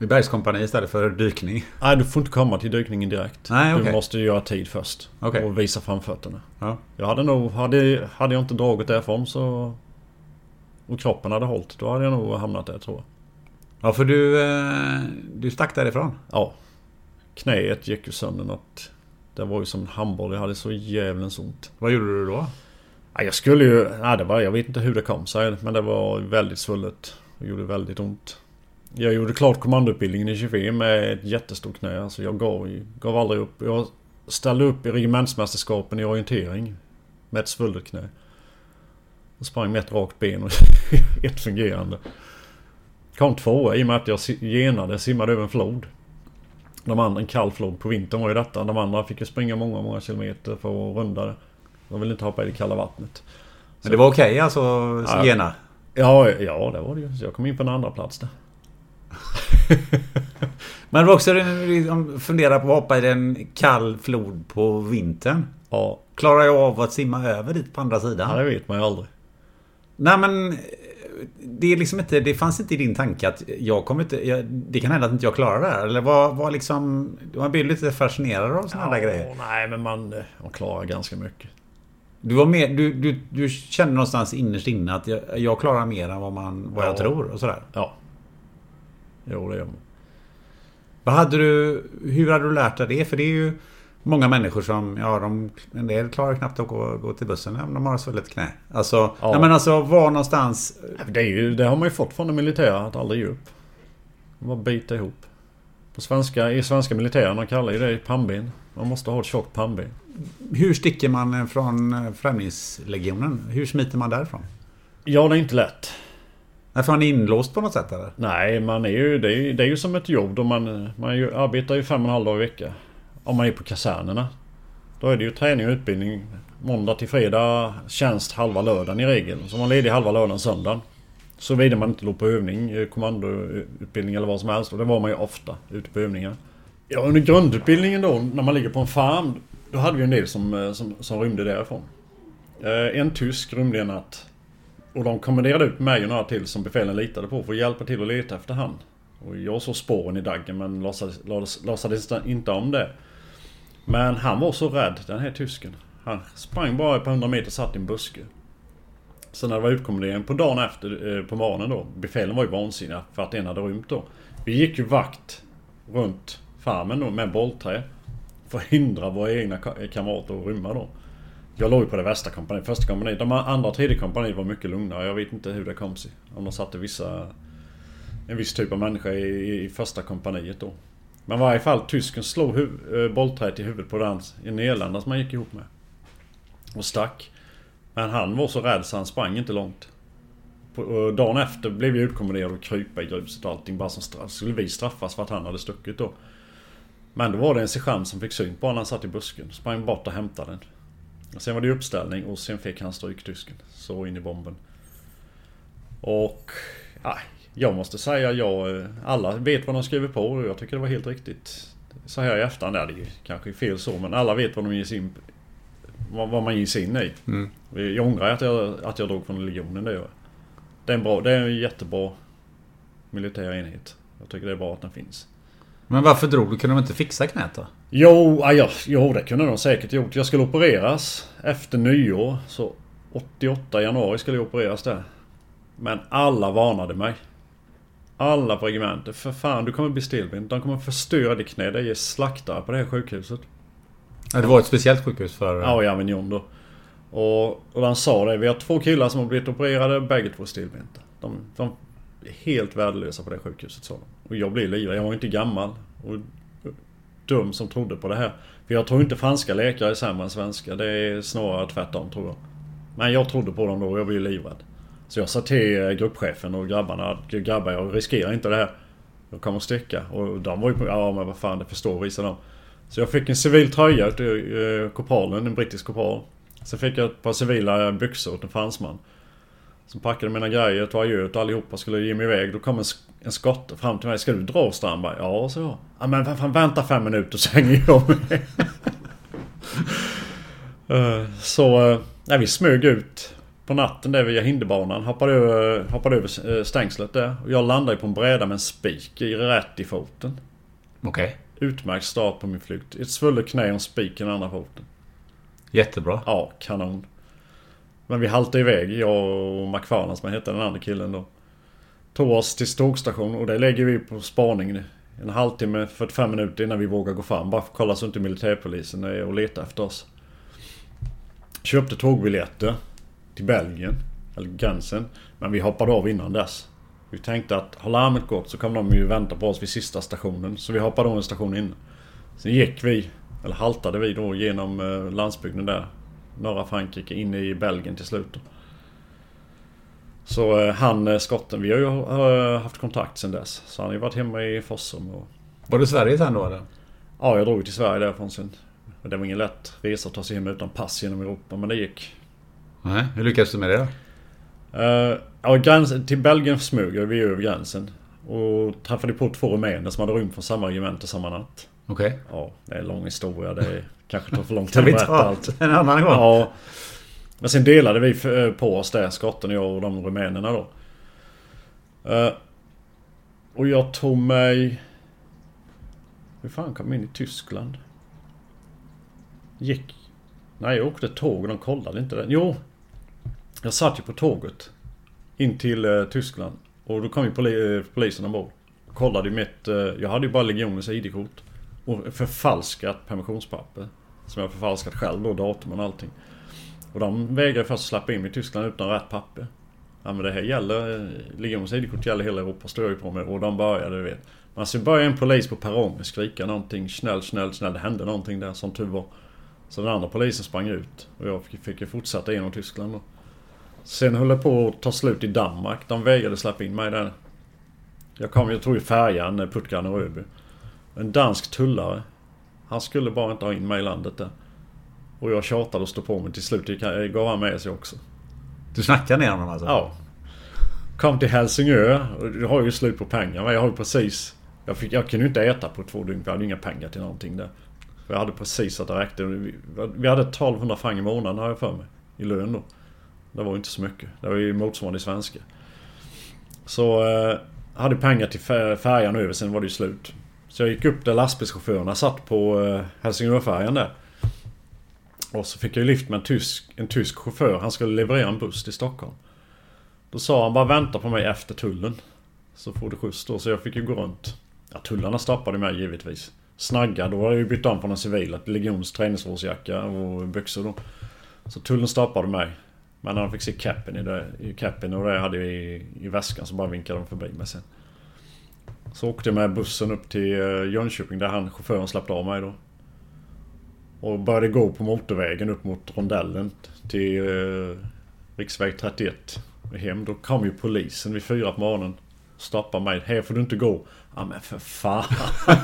I bergskompani istället för dykning? Nej, du får inte komma till dykningen direkt. Nej, okej. Du måste göra tid först. Okej. Och visa framfötterna. Ja. Jag hade nog... Hade, hade jag inte dragit därifrån så... Och kroppen hade hållit. Då hade jag nog hamnat där tror jag. Ja, för du, eh, du stack därifrån? Ja. Knäet gick ju sönder något. Det var ju som en handboll. Jag hade så jävlens ont. Vad gjorde du då? Ja, jag skulle ju... Nej, det var, jag vet inte hur det kom sig. Men det var väldigt svullet. Det gjorde väldigt ont. Jag gjorde klart kommandoutbildningen i 25 med ett jättestort knä. Alltså jag gav, gav aldrig upp. Jag ställde upp i regementsmästerskapen i orientering. Med ett svullet knä. Och sprang med ett rakt ben och [laughs] ett fungerande. Kom tvåa i och med att jag genade, simmade över en flod. De andra, en kall flod på vintern var ju detta. De andra fick ju springa många, många kilometer för att runda det. De ville inte hoppa i det kalla vattnet. Men det var okej alltså, Ja. gena? Ja, ja det var det ju. Så jag kom in på en andra plats där. [laughs] Men det var också liksom, fundera på att hoppa i en kall flod på vintern. Ja. Klarar jag av att simma över dit på andra sidan? Ja, det vet man ju aldrig. Nej men... Det är liksom inte... Det fanns inte i din tanke att jag kommer inte... Jag, det kan hända att inte jag klarar det här. Eller vad, vad liksom... Man blir lite fascinerad av sådana där grejer. Nej, men man, man klarar ganska mycket. Du var mer... Du, du, du kände någonstans innerst inne att jag, jag klarar mer än vad, man, vad jag Ja. tror och sådär. Ja. Jo, det gör man. Vad hade du... Hur hade du lärt dig det? För det är ju många människor som... Ja, de, en del klarar knappt att gå, gå till bussen om de har svullet knä. Alltså... Ja. Nej, men alltså var någonstans... Det, är ju, det har man ju fått från det militära, att aldrig ge upp. Bara bita ihop. På svenska, I svenska militären, de kallar ju det pannben. Man måste ha ett tjockt pannben. Hur sticker man från Främlingslegionen? Hur smiter man därifrån? Ja, det är inte lätt. Är man inlåst på något sätt eller? Nej, man är ju, det, är, ju- det är ju som ett jobb då man, man ju, arbetar ju fem och en halv dag i veckan. Om man är på kasernerna. Då är det ju träning och utbildning måndag till fredag, tjänst halva lördagen i regel. Så man är ledig halva lördagen, söndagen. Såvida man inte låg på övning, eh, kommandoutbildning eller vad som helst. Och det var man ju ofta ute på övningar. Ja, under grundutbildningen då, när man ligger på en farm. Då hade vi en del som, eh, som, som rymde därifrån. Eh, en tysk rymde en natt. Och de kommenderade ut mig och några till som befälen litade på för att hjälpa till att leta efter han. Och jag såg spåren i daggen men låtsades, låtsades, inte om det. Men han var så rädd, den här tysken. Han sprang bara ett par hundra meter och satt i en buske. Sen när det var utkommendering på dagen efter, eh, på morgonen då. Befälen var ju vansinniga för att en hade rymt då. Vi gick ju vakt runt farmen då med bollträ. För att hindra våra egna kamrater att rymma då. Jag låg ju på det värsta kompaniet, första kompaniet. De andra och tredje kompaniet var mycket lugnare. Jag vet inte hur det kom sig. Om de satte vissa... En viss typ av människa i, i första kompaniet då. Men i varje fall, tysken slog huv, eh, bollträet i huvudet på den en nederländare som han gick ihop med. Och stack. Men han var så rädd så han sprang inte långt. På, och dagen efter blev vi utkommenderade och krypa i gruset och allting. Bara som straff. Skulle vi straffas för att han hade stuckit då. Men då var det en sergeant som fick syn på honom när han satt i busken. Sprang bort och hämtade den. Sen var det uppställning och sen fick han stryktysken. Så in i bomben. Och... Ja, jag måste säga jag... eh, Alla vet vad de skriver på och jag tycker det var helt riktigt. Så här i efterhand är det ju kanske fel så men alla vet vad de ger in... Vad, vad man ger sig in i. Mm. Jag ångrar att jag, att jag drog från legionen det gör jag. Det är en bra... Det är en jättebra militär enhet. Jag tycker det är bra att den finns. Men varför drog du? Kunde de inte fixa knät då? Jo, ja, ja, jo, det kunde de säkert gjort. Jag skulle opereras efter nyår. Så 88 januari skulle jag opereras där. Men alla varnade mig. Alla på regementet. För fan, du kommer bli stelbent. De kommer förstöra ditt knä. Det är slaktare på det här sjukhuset. Ja, det var ett speciellt sjukhus för... Ja, i Avignon då. Och, och han sa det. Vi har två killar som har blivit opererade. Bägge två stelbenta. De, de är helt värdelösa på det sjukhuset sa de. Och jag blev livrädd. Jag var inte gammal. Och dum som trodde på det här. För jag tror inte franska läkare är sämre än svenska. Det är snarare tvärtom tror jag. Men jag trodde på dem då och jag blev livrädd. Så jag sa till eh, gruppchefen och grabbarna att grabbar jag riskerar inte det här. Jag kommer sticka. Och de var ju på, ja men vad fan det förstår vissa de. Så jag fick en civil tröja till eh, en brittisk kopral. Sen fick jag ett par civila byxor åt en fransman. Så packade mina grejer, tog adjö och allihopa skulle ge mig iväg. Då kom en, en skotte fram till mig. Ska du dra Strandberg? Ja, så jag. Ja, men fan, vänta fem minuter så hänger jag med. [laughs] Eh, så eh, ja, vi smög ut på natten där via hinderbanan. Hoppade över, hoppade över eh, stängslet där. Och jag landade på en bräda med en spik i rätt i foten. Okej. Utmärkt start på min flykt. Ett svullet knä och en spik i den andra foten. Jättebra. Ja, kanon. Men vi haltade iväg, jag och McFarland som hette den andra killen då. Tog oss till tågstation och där lägger vi på spaning en halvtimme, 45 minuter innan vi vågar gå fram. Bara för att kolla så inte militärpolisen är och letar efter oss. Köpte tågbiljetter till Belgien, eller gränsen. Men vi hoppade av innan dess. Vi tänkte att har larmet gått så kommer de ju vänta på oss vid sista stationen. Så vi hoppade av en station innan. Sen gick vi, eller haltade vi då genom eh, landsbygden där. Norra Frankrike, in i Belgien till slut. då. Så eh, han, eh, skotten, vi har ju eh, haft kontakt sen dess. Så han har ju varit hemma i Fossum och... Var du i Sverige sen då eller? Ja, jag drog till Sverige därifrån sen. Det var ingen lätt resa att ta sig hem utan pass genom Europa, men det gick. Nej, hur lyckades du med det då? Uh, ja, gränsen, till Belgien smög vi över gränsen. Och träffade på två rumäner som hade rymt från samma regemente samma natt. Okej. Ja, det är en lång historia. Det är, kanske tar för lång tid att vi berätta ta allt. en annan gång? Ja. Men sen delade vi för- på oss där, skotten, jag och de rumänerna då. Eh, och jag tog mig... Hur fan kom jag in i Tyskland? Gick... Nej, jag åkte tåg och de kollade inte det. Jo! Jag satt ju på tåget. In till eh, Tyskland. Och då kom ju poli- eh, polisen ombord. Kollade ju mitt... Eh, jag hade ju bara legionens ID-kort. Och förfalskat permissionspapper. Som jag förfalskat själv då, datum och allting. Och de vägrade först släppa in mig i Tyskland utan rätt papper. Ja men det här gäller, eh, legionens ID-kort gäller hela Europa står jag ju på med. Och de började, du vet. Men sen började en polis på perrongen skrika någonting. Snäll, snäll, snäll. Det hände någonting där som tur var. Så den andra polisen sprang ut. Och jag fick, fick ju fortsätta genom Tyskland då. Sen höll det på att ta slut i Danmark. De vägrade släppa in mig där. Jag kom, jag tog ju färjan eh, Puttgarden och Öby. En dansk tullare. Han skulle bara inte ha in mig i landet där. Och jag tjatade och stod på mig. Till slut gav han med sig också. Du snackar ner honom alltså? Ja. Kom till Helsingör. Jag har ju slut på pengar. Men jag har ju precis... Jag, fick, jag kunde ju inte äta på två dygn jag hade inga pengar till någonting där. För jag hade precis att det räckte. Vi, vi hade 1200 franc i månaden har jag för mig. I lön då. Det var ju inte så mycket. Det var ju motsvarande svenska. Så... Eh, hade pengar till fär- färjan över, sen var det ju slut. Så jag gick upp där lastbilschaufförerna satt på eh, Helsingörfärjan där. Och så fick jag ju lift med en tysk, en tysk chaufför. Han skulle leverera en buss till Stockholm. Då sa han bara vänta på mig efter tullen. Så får du skjuts då. Så jag fick ju gå runt. Ja, tullarna stoppade mig givetvis. Snagga, då har jag ju bytt om från en civil till Legions träningsvårdsjacka och byxor då. Så tullen stoppade mig. Men när de fick se capen i, det, i capen och det jag hade i, i väskan så bara vinkade de förbi mig sen. Så åkte jag med bussen upp till eh, Jönköping där han, chauffören släppte av mig då. Och började gå på motorvägen upp mot rondellen till eh, riksväg 31 hem. Då kom ju polisen vid fyra på morgonen. Stoppade mig. Här får du inte gå. Ja men för fan. [laughs]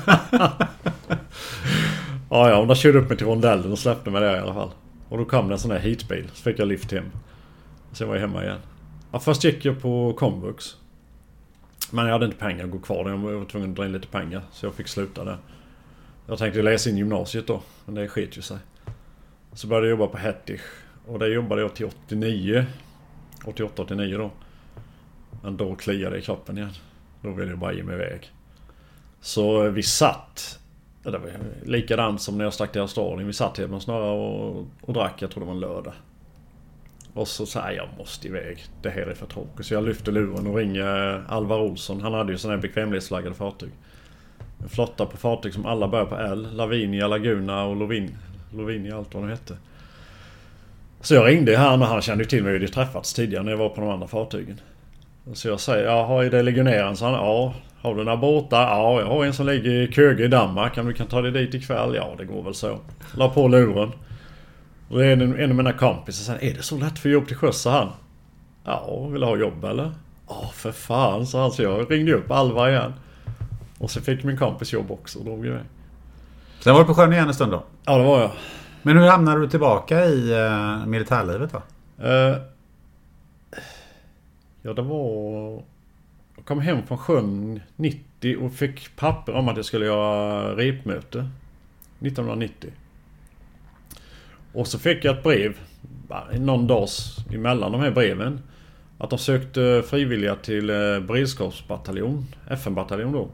ja ja, de körde upp mig till rondellen och släppte mig där i alla fall. Och då kom det en sån här heatbil. Så fick jag lift hem. Sen var jag hemma igen. Ja, först gick jag på komvux. Men jag hade inte pengar att gå kvar. där. Jag var tvungen att dra in lite pengar. Så jag fick sluta där. Jag tänkte läsa in gymnasiet då. Men det sket ju sig. Så började jag jobba på Hettich. Och där jobbade jag till 89. 88-89 då. Men då kliade det i kroppen igen. Då ville jag bara ge mig iväg. Så vi satt... Det var likadant som när jag stack till Australien. Vi satt hemma hos några och, och drack. Jag tror det var en lördag. Och så sa jag, jag måste iväg. Det här är för tråkigt. Så jag lyfter luren och ringer eh, Alvar Olsson. Han hade ju sådana här bekvämlighetsflaggade fartyg. En flotta på fartyg som alla börjar på L. Lavinia, Laguna och Lovin, Lovinia, allt vad de hette. Så jag ringde han och han kände ju till mig. Vi hade ju träffats tidigare när jag var på de andra fartygen. Så jag säger, jaha är det legionären? Så han, ja. Har du några båtar? Ja, jag har en som ligger i Köge i Danmark. Om du kan ta dig dit ikväll? Ja, det går väl så. La på luren. Och en, en av mina kompisar säger, är det så lätt för jobb till sjöss? sa han. Ja, vill du ha jobb eller? Ja, för fan, sa han. Så jag ringde upp Alva igen. Och så fick min kompis jobb också och drog iväg. Sen var du på sjön igen en stund då? Ja, det var jag. Men hur hamnade du tillbaka i uh, militärlivet då? Eh, Ja, det var... Jag kom hem från sjön 90 och fick papper om att jag skulle göra repmöte. 1990. Och så fick jag ett brev någon dags emellan de här breven. Att de sökte frivilliga till eh, beredskapsbataljon, FN-bataljon då.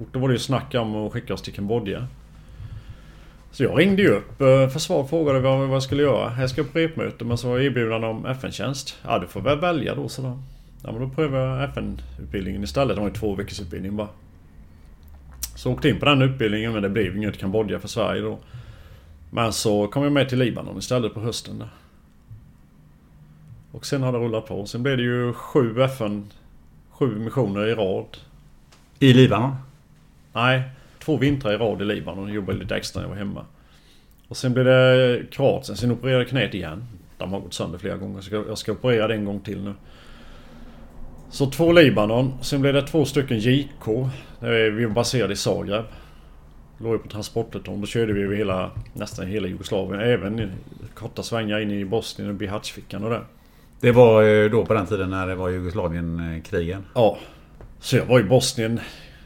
Och då var det ju snack om att skicka oss till Kambodja. Så jag ringde ju upp eh, försvaret och frågade vad, jag skulle göra. Jag ska på repmöte men så var jag om FN-tjänst. Ja du får väl välja då sådär. Ja men då prövar jag FN-utbildningen istället. Det var ju två veckors utbildning bara. Så åkte in på den utbildningen men det blev inget Kambodja för Sverige då. Men så kom jag med till Libanon istället på hösten där. Och sen har det rullat på. Sen blev det ju sju FN... Sju missioner i rad. I Libanon? Nej. Två vintrar i rad i Libanon. Jag jobbade lite extra när jag var hemma. Och sen blev det Kroatien. Sen opererade knät igen. De har gått sönder flera gånger. Så jag ska operera det en gång till nu. Så två Libanon. Sen blev det två stycken JK. Vi var baserade i Zagreb. Låg ju på transportleton. Då körde vi över hela, nästan hela Jugoslavien. Även korta svängar in i Bosnien och Bihac-fickan och det. Det var då på den tiden när det var Jugoslavienkrigen? Ja. Så jag var i Bosnien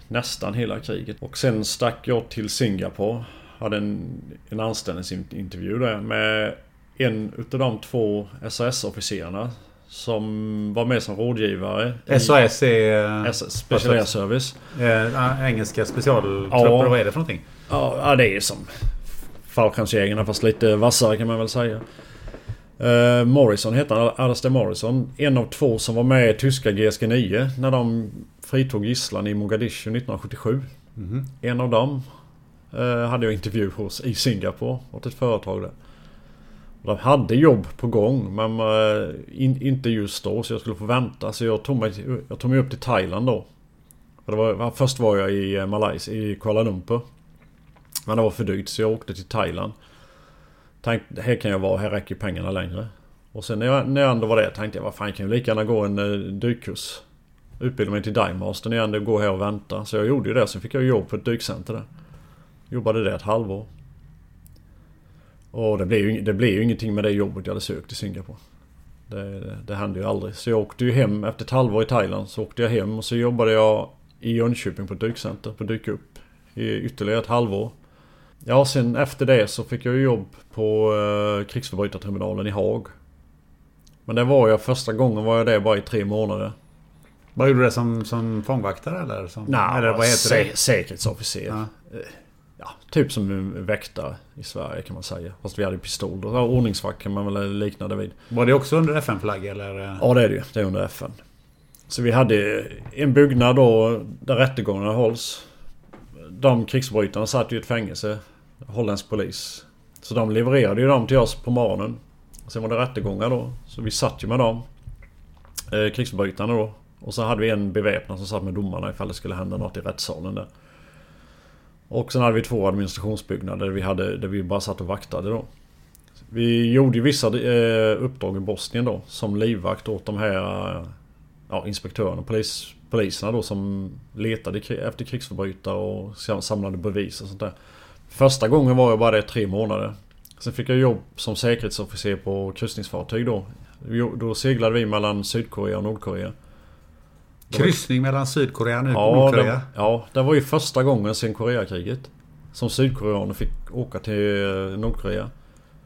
nästan hela kriget. Och sen stack jag till Singapore. Hade en, en anställningsintervju där med en utav de två SAS-officerarna. Som var med som rådgivare. SAS är... Special Air Service. Eh, engelska specialtrupper, ja. vad är det för någonting? Ja, det är som fallskärmsjägarna fast lite vassare kan man väl säga. Uh, Morrison heter han, Alastair Morrison. En av två som var med i tyska GSG 9 när de fritog gisslan i Mogadishu 1977. Mm. En av dem uh, hade jag intervju hos i Singapore åt ett företag där. De hade jobb på gång men eh, in, inte just då så jag skulle få vänta. Så jag tog mig, jag tog mig upp till Thailand då. Det var, först var jag i eh, Malaysia, i Kuala Lumpur. Men det var för dyrt så jag åkte till Thailand. Tänkte, här kan jag vara, här räcker pengarna längre. Och sen när jag, när jag ändå var där tänkte jag, vad fan kan jag lika gärna gå en eh, uh, dykkurs. Utbilda mig till Divemaster när jag ändå går här och väntar. Så jag gjorde ju det. Sen fick jag jobb på ett dykcenter där. Jobbade där ett halvår. Och det blev ju, det blev ju ingenting med det jobbet jag hade sökt i Singapore. Det, det, det hände ju aldrig. Så jag åkte ju hem efter ett halvår i Thailand. Så åkte jag hem och så jobbade jag i Jönköping på ett dykcenter på Dyk upp. I ytterligare ett halvår. Ja, sen efter det så fick jag jobb på eh, krigsförbrytarterminalen i Haag. Men det var jag första gången var jag där bara i tre månader. Vad gjorde du det som, som fångvaktare eller? Som, Nej, eller vad heter det? säkerhetsofficer. Ja. Ja. typ som väktare i Sverige kan man säga. Fast vi hade pistol. Ja, ordningsvakt kan man väl likna det vid. Var det också under FN-flagg eller? Ja det är det ju. Det är under FN. Så vi hade en byggnad då där rättegångarna hålls. De krigsförbrytarna satt ju i ett fängelse holländsk polis. Så de levererade ju dem till oss på morgonen. Sen var det rättegångar då. Så vi satt ju med dem. Eh, krigsförbrytarna då. Och så hade vi en beväpnad som satt med domarna ifall det skulle hända något i rättssalen där. Och sen hade vi två administrationsbyggnader där vi, hade, där vi bara satt och vaktade då. Vi gjorde ju vissa eh, uppdrag i Bosnien då. Som livvakt åt de här ja, inspektörerna, polis, poliserna då som letade efter krigsförbrytare och samlade bevis och sånt där. Första gången var jag bara det tre månader. Sen fick jag jobb som säkerhetsofficer på kryssningsfartyg då. Då seglade vi mellan Sydkorea och Nordkorea. Kryssning mellan Sydkorea och Nordkorea? Det, ja, det var ju första gången sedan Koreakriget. Som sydkoreaner fick åka till eh, Nordkorea.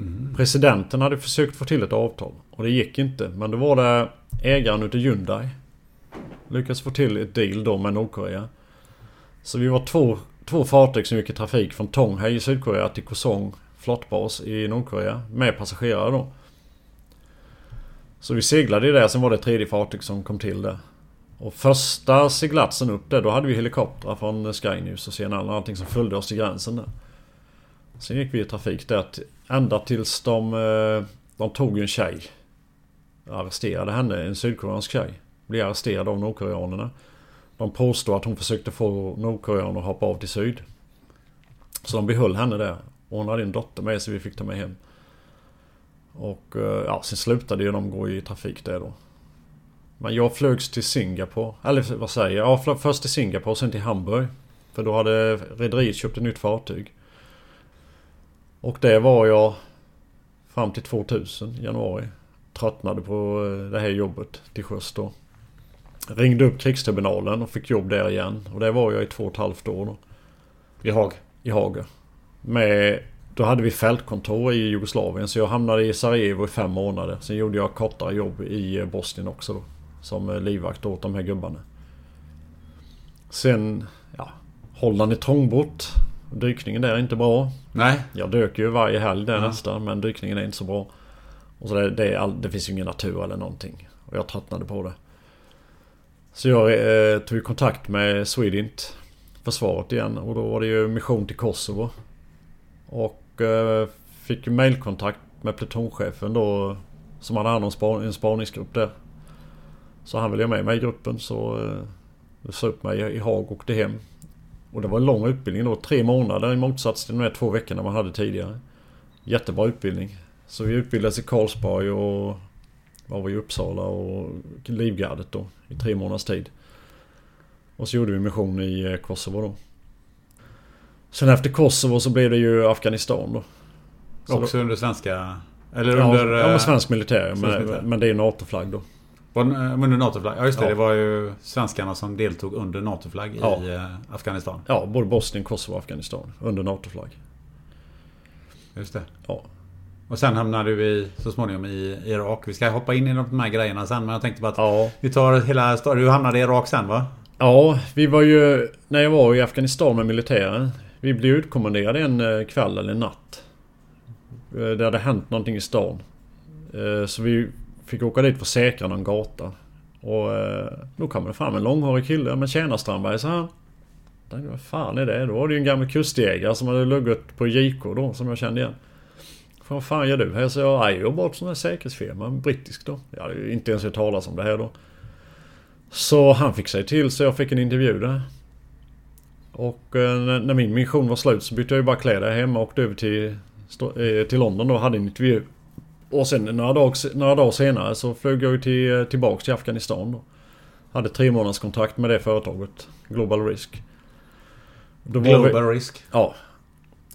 Mm. Presidenten hade försökt få till ett avtal. Och det gick inte. Men då var det ägaren utav Hyundai. Lyckades få till ett deal då med Nordkorea. Så vi var två två fartyg som gick i trafik från Tonghai i Sydkorea till Kosong flottbas i Nordkorea med passagerare då. Så vi seglade ju där, sen var det ett tredje fartyg som kom till där. Och första seglatsen upp där, då hade vi helikoptrar från Skynews och CNN och allting som följde oss till gränsen där. Sen gick vi i trafik där ända tills de, eh, de tog en tjej. Arresterade henne, en sydkoreansk tjej. Blev arresterad av nordkoreanerna. De påstår att hon försökte få Nordkoreaner att hoppa av till syd. Så de behöll henne där. Och hon hade en dotter med sig vi fick ta med hem. Och eh, ja, sen slutade ju de gå i trafik där då. Men jag flögs till Singapore. Eller vad säger jag? Ja, först till Singapore och sen till Hamburg. För då hade rederiet köpt ett nytt fartyg. Och det var jag fram till 2000, januari. Tröttnade på eh, det här jobbet till sjöss då. Ringde upp krigstribunalen och fick jobb där igen. Och det var jag i två och ett halvt år då. I Haag? I Haag. Med, då hade vi fältkontor i Jugoslavien så jag hamnade i Sarajevo i fem månader. Sen gjorde jag kortare jobb i Bosnien också då. Som livvakt åt de här gubbarna. Sen, ja, Holland är trångbott. Dykningen där är inte bra. Nej. Jag dök ju varje helg där Ja. nästan men dykningen är inte så bra. Och så det, det, är all, det finns ju ingen natur eller någonting. Och jag tröttnade på det. Så jag eh, tog kontakt med Swedint. Försvaret igen och då var det ju mission till Kosovo. Och eh, fick ju mailkontakt med plutonchefen då. Som hade hand om span, en spaningsgrupp där. Så han ville ha med mig i gruppen så eh, sa upp mig i Haag och åkte hem. Och det var en lång utbildning då. Tre månader i motsats till de här två veckorna man hade tidigare. Jättebra utbildning. Så vi utbildades i Karlsborg och var vi i Uppsala och Livgardet då i tre månaders tid. Och så gjorde vi mission i eh, Kosovo då. Sen efter Kosovo så blev det ju Afghanistan då. Så Också under svenska... Eller ja, under... ja, eh, med svensk militär. svensk Men, militär. men det är NATO-flagg då. Under NATO-flagg? Ja just det, Ja. det var ju svenskarna som deltog under NATO-flagg Ja. i eh, Afghanistan. Ja, både Bosnien, Kosovo och Afghanistan. Under NATO-flagg. Just det. Ja. Och sen hamnade du i, så småningom i Irak. Vi ska hoppa in i de här grejerna sen men jag tänkte bara att Ja. vi tar hela. Du hamnade i Irak sen va? Ja, vi var ju... När jag var i Afghanistan med militären. Vi blev utkommenderade en eh, kväll eller en natt. Eh, Det hade hänt någonting i stan. Så vi fick åka dit för att säkra någon gata. Och eh, då kom det fram en långhårig kille Men tjena Strandberg så han. Tänkte, Vad fan är det? Då var det ju en gammal kustjägare som hade luggat på JK då som jag kände igen. Vad fan gör du här? Så jag, jag jobbar åt en sån här säkerhetsfirma, en brittisk då. Jag hade ju inte ens hört talas om det här då. Så han fick sig till så jag fick en intervju där. Och eh, när, min mission var slut så bytte jag ju bara kläder hemma och åkte över till, eh, till London då och hade en intervju. Och sen några dagar, några dagar senare så flög jag till, tillbaks till Afghanistan då. Hade tre månaders kontrakt med det företaget. Global Risk. Då var Global vi, Risk. Ja.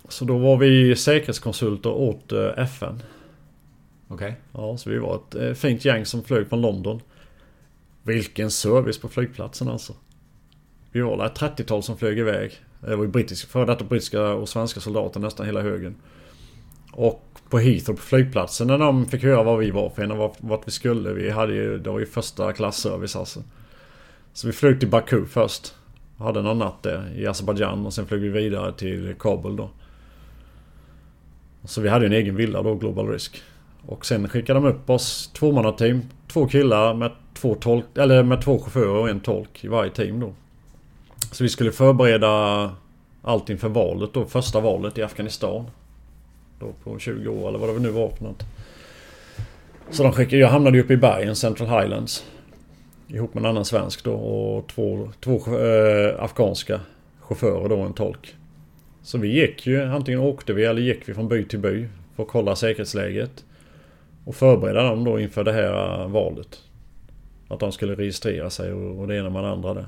Så då var vi säkerhetskonsulter åt eh, FN. Okej. Ja, så vi var ett eh, fint gäng som flög från London. Vilken service på flygplatsen alltså. Vi var där ett 30-tal som flög iväg. Det var ju brittiska, före detta brittiska och svenska soldater nästan hela högen. Och på Heathrow på flygplatsen när de fick höra vad vi var för en och vart, vart vi skulle. Vi hade ju, det var ju första klassservice alltså. Så vi flög till Baku först. Hade någon natt där i Azerbajdzjan och sen flög vi vidare till Kabul då. Så vi hade en egen villa då, Global Risk. Och sen skickade de upp oss tvåmannateam. Två killar med två, tolk, eller med två chaufförer och en tolk i varje team då. Så vi skulle förbereda allt inför valet då. Första valet i Afghanistan. Då på 20 år eller vad det nu var för något. Så de skickade, jag hamnade ju uppe i bergen, Central Highlands. Ihop med en annan svensk då och två, två eh, afghanska chaufförer då och en tolk. Så vi gick ju, antingen åkte vi eller gick vi från by till by för att kolla säkerhetsläget. Och förbereda dem då inför det här eh, valet. Att de skulle registrera sig och, och det ena med det andra där.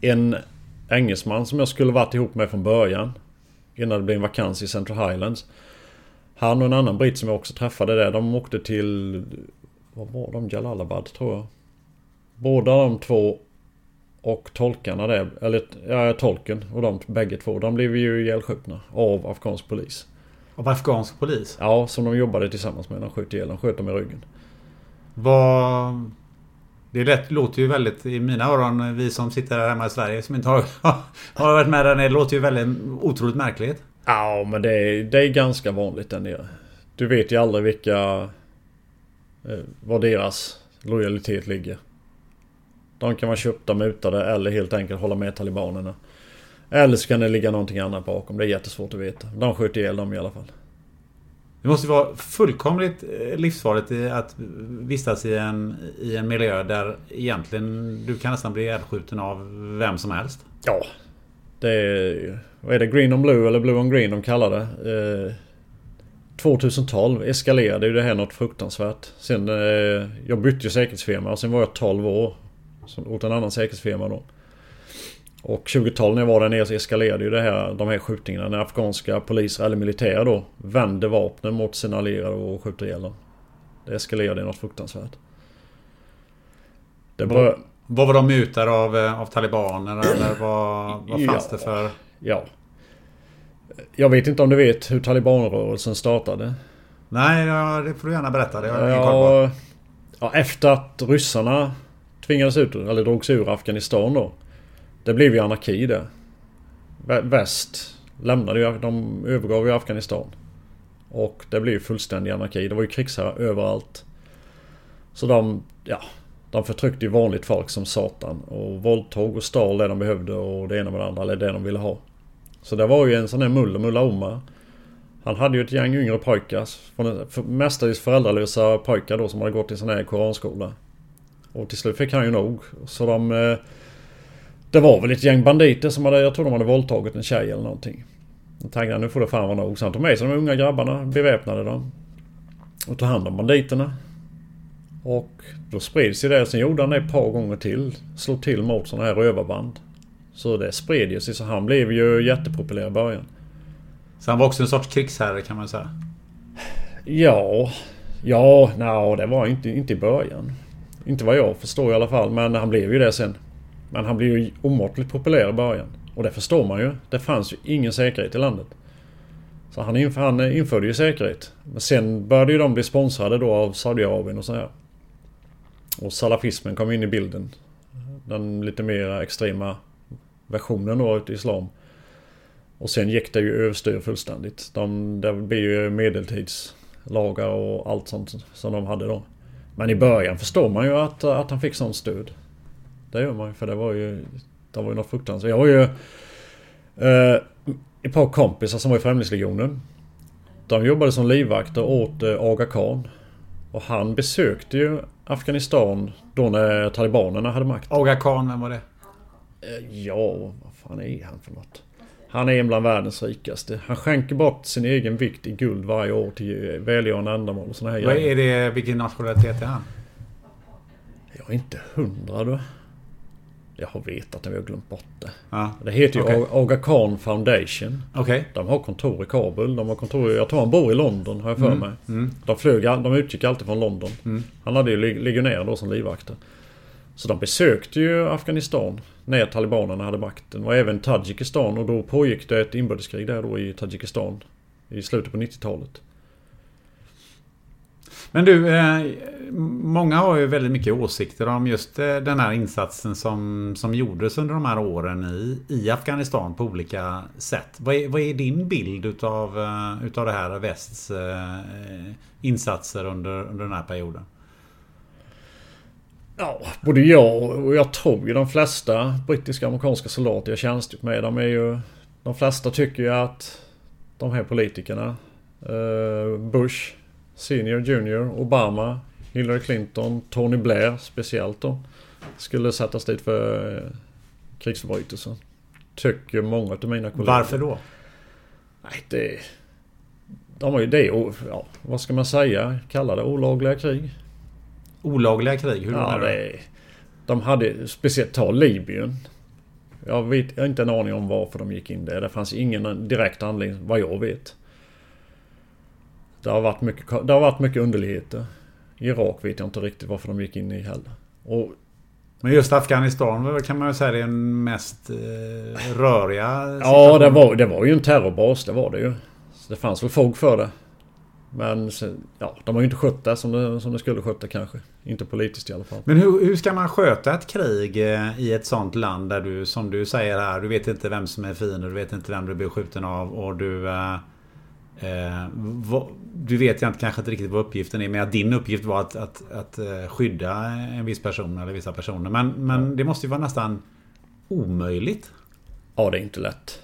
En engelsman som jag skulle varit ihop med från början. Innan det blev en vakans i Central Highlands. Han och en annan britt som jag också träffade där. De åkte till... Vad var de? Jalalabad tror jag. Båda de två och tolkarna där, eller ja, tolken och de bägge två. De blev ju ihjälskjutna av afghansk polis. Av afghansk polis? Ja, som de jobbade tillsammans med. De sköt ihjäl dem, sköt dem i ryggen. Vad... Det lätt, låter ju väldigt, i mina öron, vi som sitter här hemma i Sverige som inte har, [laughs] har varit med där nere, det låter ju väldigt otroligt märkligt. Ja, men det är, det är ganska vanligt där nere. Du vet ju aldrig vilka... Eh, var deras lojalitet ligger. De kan vara köpta, mutade eller helt enkelt hålla med talibanerna. Eller så kan det ligga någonting annat bakom. Det är jättesvårt att veta. De sköt ihjäl dem i alla fall. Det måste ju vara fullkomligt eh, livsfarligt att vistas i en, i en miljö där egentligen du kan nästan bli ihjälskjuten av vem som helst. Ja. Det är... Vad är det? Green on blue eller blue on green de kallar det. Eh, 2012 eskalerade ju det här något fruktansvärt. Sen... Eh, jag bytte ju säkerhetsfirma och sen var jag 12 år. Åt en annan säkerhetsfirma då. Och 2012 när jag var där nere så eskalerade ju det här, de här skjutningarna. När afghanska poliser eller militärer då vände vapnen mot sina allierade och skjuter ihjäl dem. Det eskalerade något fruktansvärt. Det Vad, bör, vad var de mutade av, eh, av talibaner eller vad, vad fanns Ja. det för... ja. Jag vet inte om du vet hur talibanrörelsen startade? Nej, det får du gärna berätta. Det har. Ja, ja, efter att ryssarna tvingades ut, eller drogs ur Afghanistan då. Det blev ju anarki där. Väst lämnade ju, de övergav ju Afghanistan. Och det blev ju fullständig anarki. Det var ju krigsherrar överallt. Så de, ja, de förtryckte ju vanligt folk som satan. Och våldtog och stal det de behövde och det ena med det andra, eller det de ville ha. Så det var ju en sån här mulle, Mulla Omar. Han hade ju ett gäng yngre pojkar. Mestadels föräldralösa pojkar då som hade gått i sån här koranskola. Och till slut fick han ju nog. Så de... Eh, det var väl ett gäng banditer som hade... Jag tror de hade våldtagit en tjej eller någonting. Då tänkte nu får det fan vara nog. Så han tog med sig de unga grabbarna, beväpnade dem. Och tog hand om banditerna. Och då spreds ju det. Sen gjorde han det ett par gånger till. Slog till mot såna här rövarband. Så det spred ju sig. Så han blev ju jättepopulär i början. Så han var också en sorts krigsherre kan man säga. Ja, ja, nej, det var inte, inte i början. Inte vad jag förstår i alla fall, men han blev ju det sen. Men han blev ju omåttligt populär i början. Och det förstår man ju. Det fanns ju ingen säkerhet i landet. Så han, inf han införde ju säkerhet. Men sen började ju de bli sponsrade då av Saudiarabien och så här. Och salafismen kom in i bilden. Den lite mer extrema versionen då av Islam. Och sen gick det ju överstyr fullständigt. De, det blev ju medeltidslagar och allt sånt som de hade då. Men i början förstår man ju att, att han fick sånt stöd. Det gör man ju för det var ju... Det var ju något fruktansvärt. Jag har ju... Eh, ett par kompisar som var i Främlingslegionen. De jobbade som livvakter åt eh, Aga Khan. Och han besökte ju Afghanistan då när talibanerna hade makt. Aga Khan, vem var det? Eh, Ja, vad fan är han för något? Han är en bland världens rikaste. Han skänker bort sin egen vikt i guld varje år till eh, välgörande ändamål och såna här Vad grejer. är det? Vilken nationalitet är han? Jag är inte hundra du. Jag har vetat det, men jag har glömt bort det. Ja. Det heter ju Okej. Aga Khan Foundation. Okej. De har kontor i Kabul. De har kontor Jag tror han bor i London har jag för Mm, mig. mm. De flög, de utgick alltid från London. Mm. Han hade ju leg- legionärer då som livvakter. Så de besökte ju Afghanistan när talibanerna hade makten. Och även Tadzjikistan. Och då pågick det ett inbördeskrig där då i Tadzjikistan. I slutet på 90-talet. Men du, eh, många har ju väldigt mycket åsikter om just eh, den här insatsen som, som gjordes under de här åren i, i Afghanistan på olika sätt. Vad är, vad är din bild utav, eh, utav det här västs eh, insatser under, under den här perioden? Ja, både jag och jag tror ju de flesta brittiska och amerikanska soldater jag tjänstgjort med. De är ju... De flesta tycker ju att de här politikerna. Eh, Bush, Senior, Junior, Obama, Hillary Clinton, Tony Blair speciellt då. Skulle sättas dit för eh, krigsförbrytelser. Tycker många av mina kollegor. Varför då? Nej, det... De har ju det ja, vad ska man säga? Kalla det olagliga krig. Olagliga krig? Hur ja, det är, De hade speciellt ta Libyen. Jag, vet, jag har inte en aning om varför de gick in där. Det fanns ingen direkt anledning vad jag vet. Det har varit mycket, det har varit mycket underligheter. Irak vet jag inte riktigt varför de gick in i heller. Och Men just Afghanistan kan man ju säga är den mest eh, röriga Ja, situationen. det var, det var ju en terrorbas, det var det ju. Så det fanns väl fog för det. Men ja, de har ju inte skött det som de, som de skulle skötta kanske. Inte politiskt i alla fall. Men hur, hur ska man sköta ett krig eh, i ett sånt land där du, som du säger här, du vet inte vem som är fiende, du vet inte vem du blir skjuten av och du... Eh, du vet inte kanske inte riktigt vad uppgiften är, men att din uppgift var att, att, att eh, skydda en viss person eller vissa personer. Men, men det måste ju vara nästan omöjligt. Ja, det är inte lätt.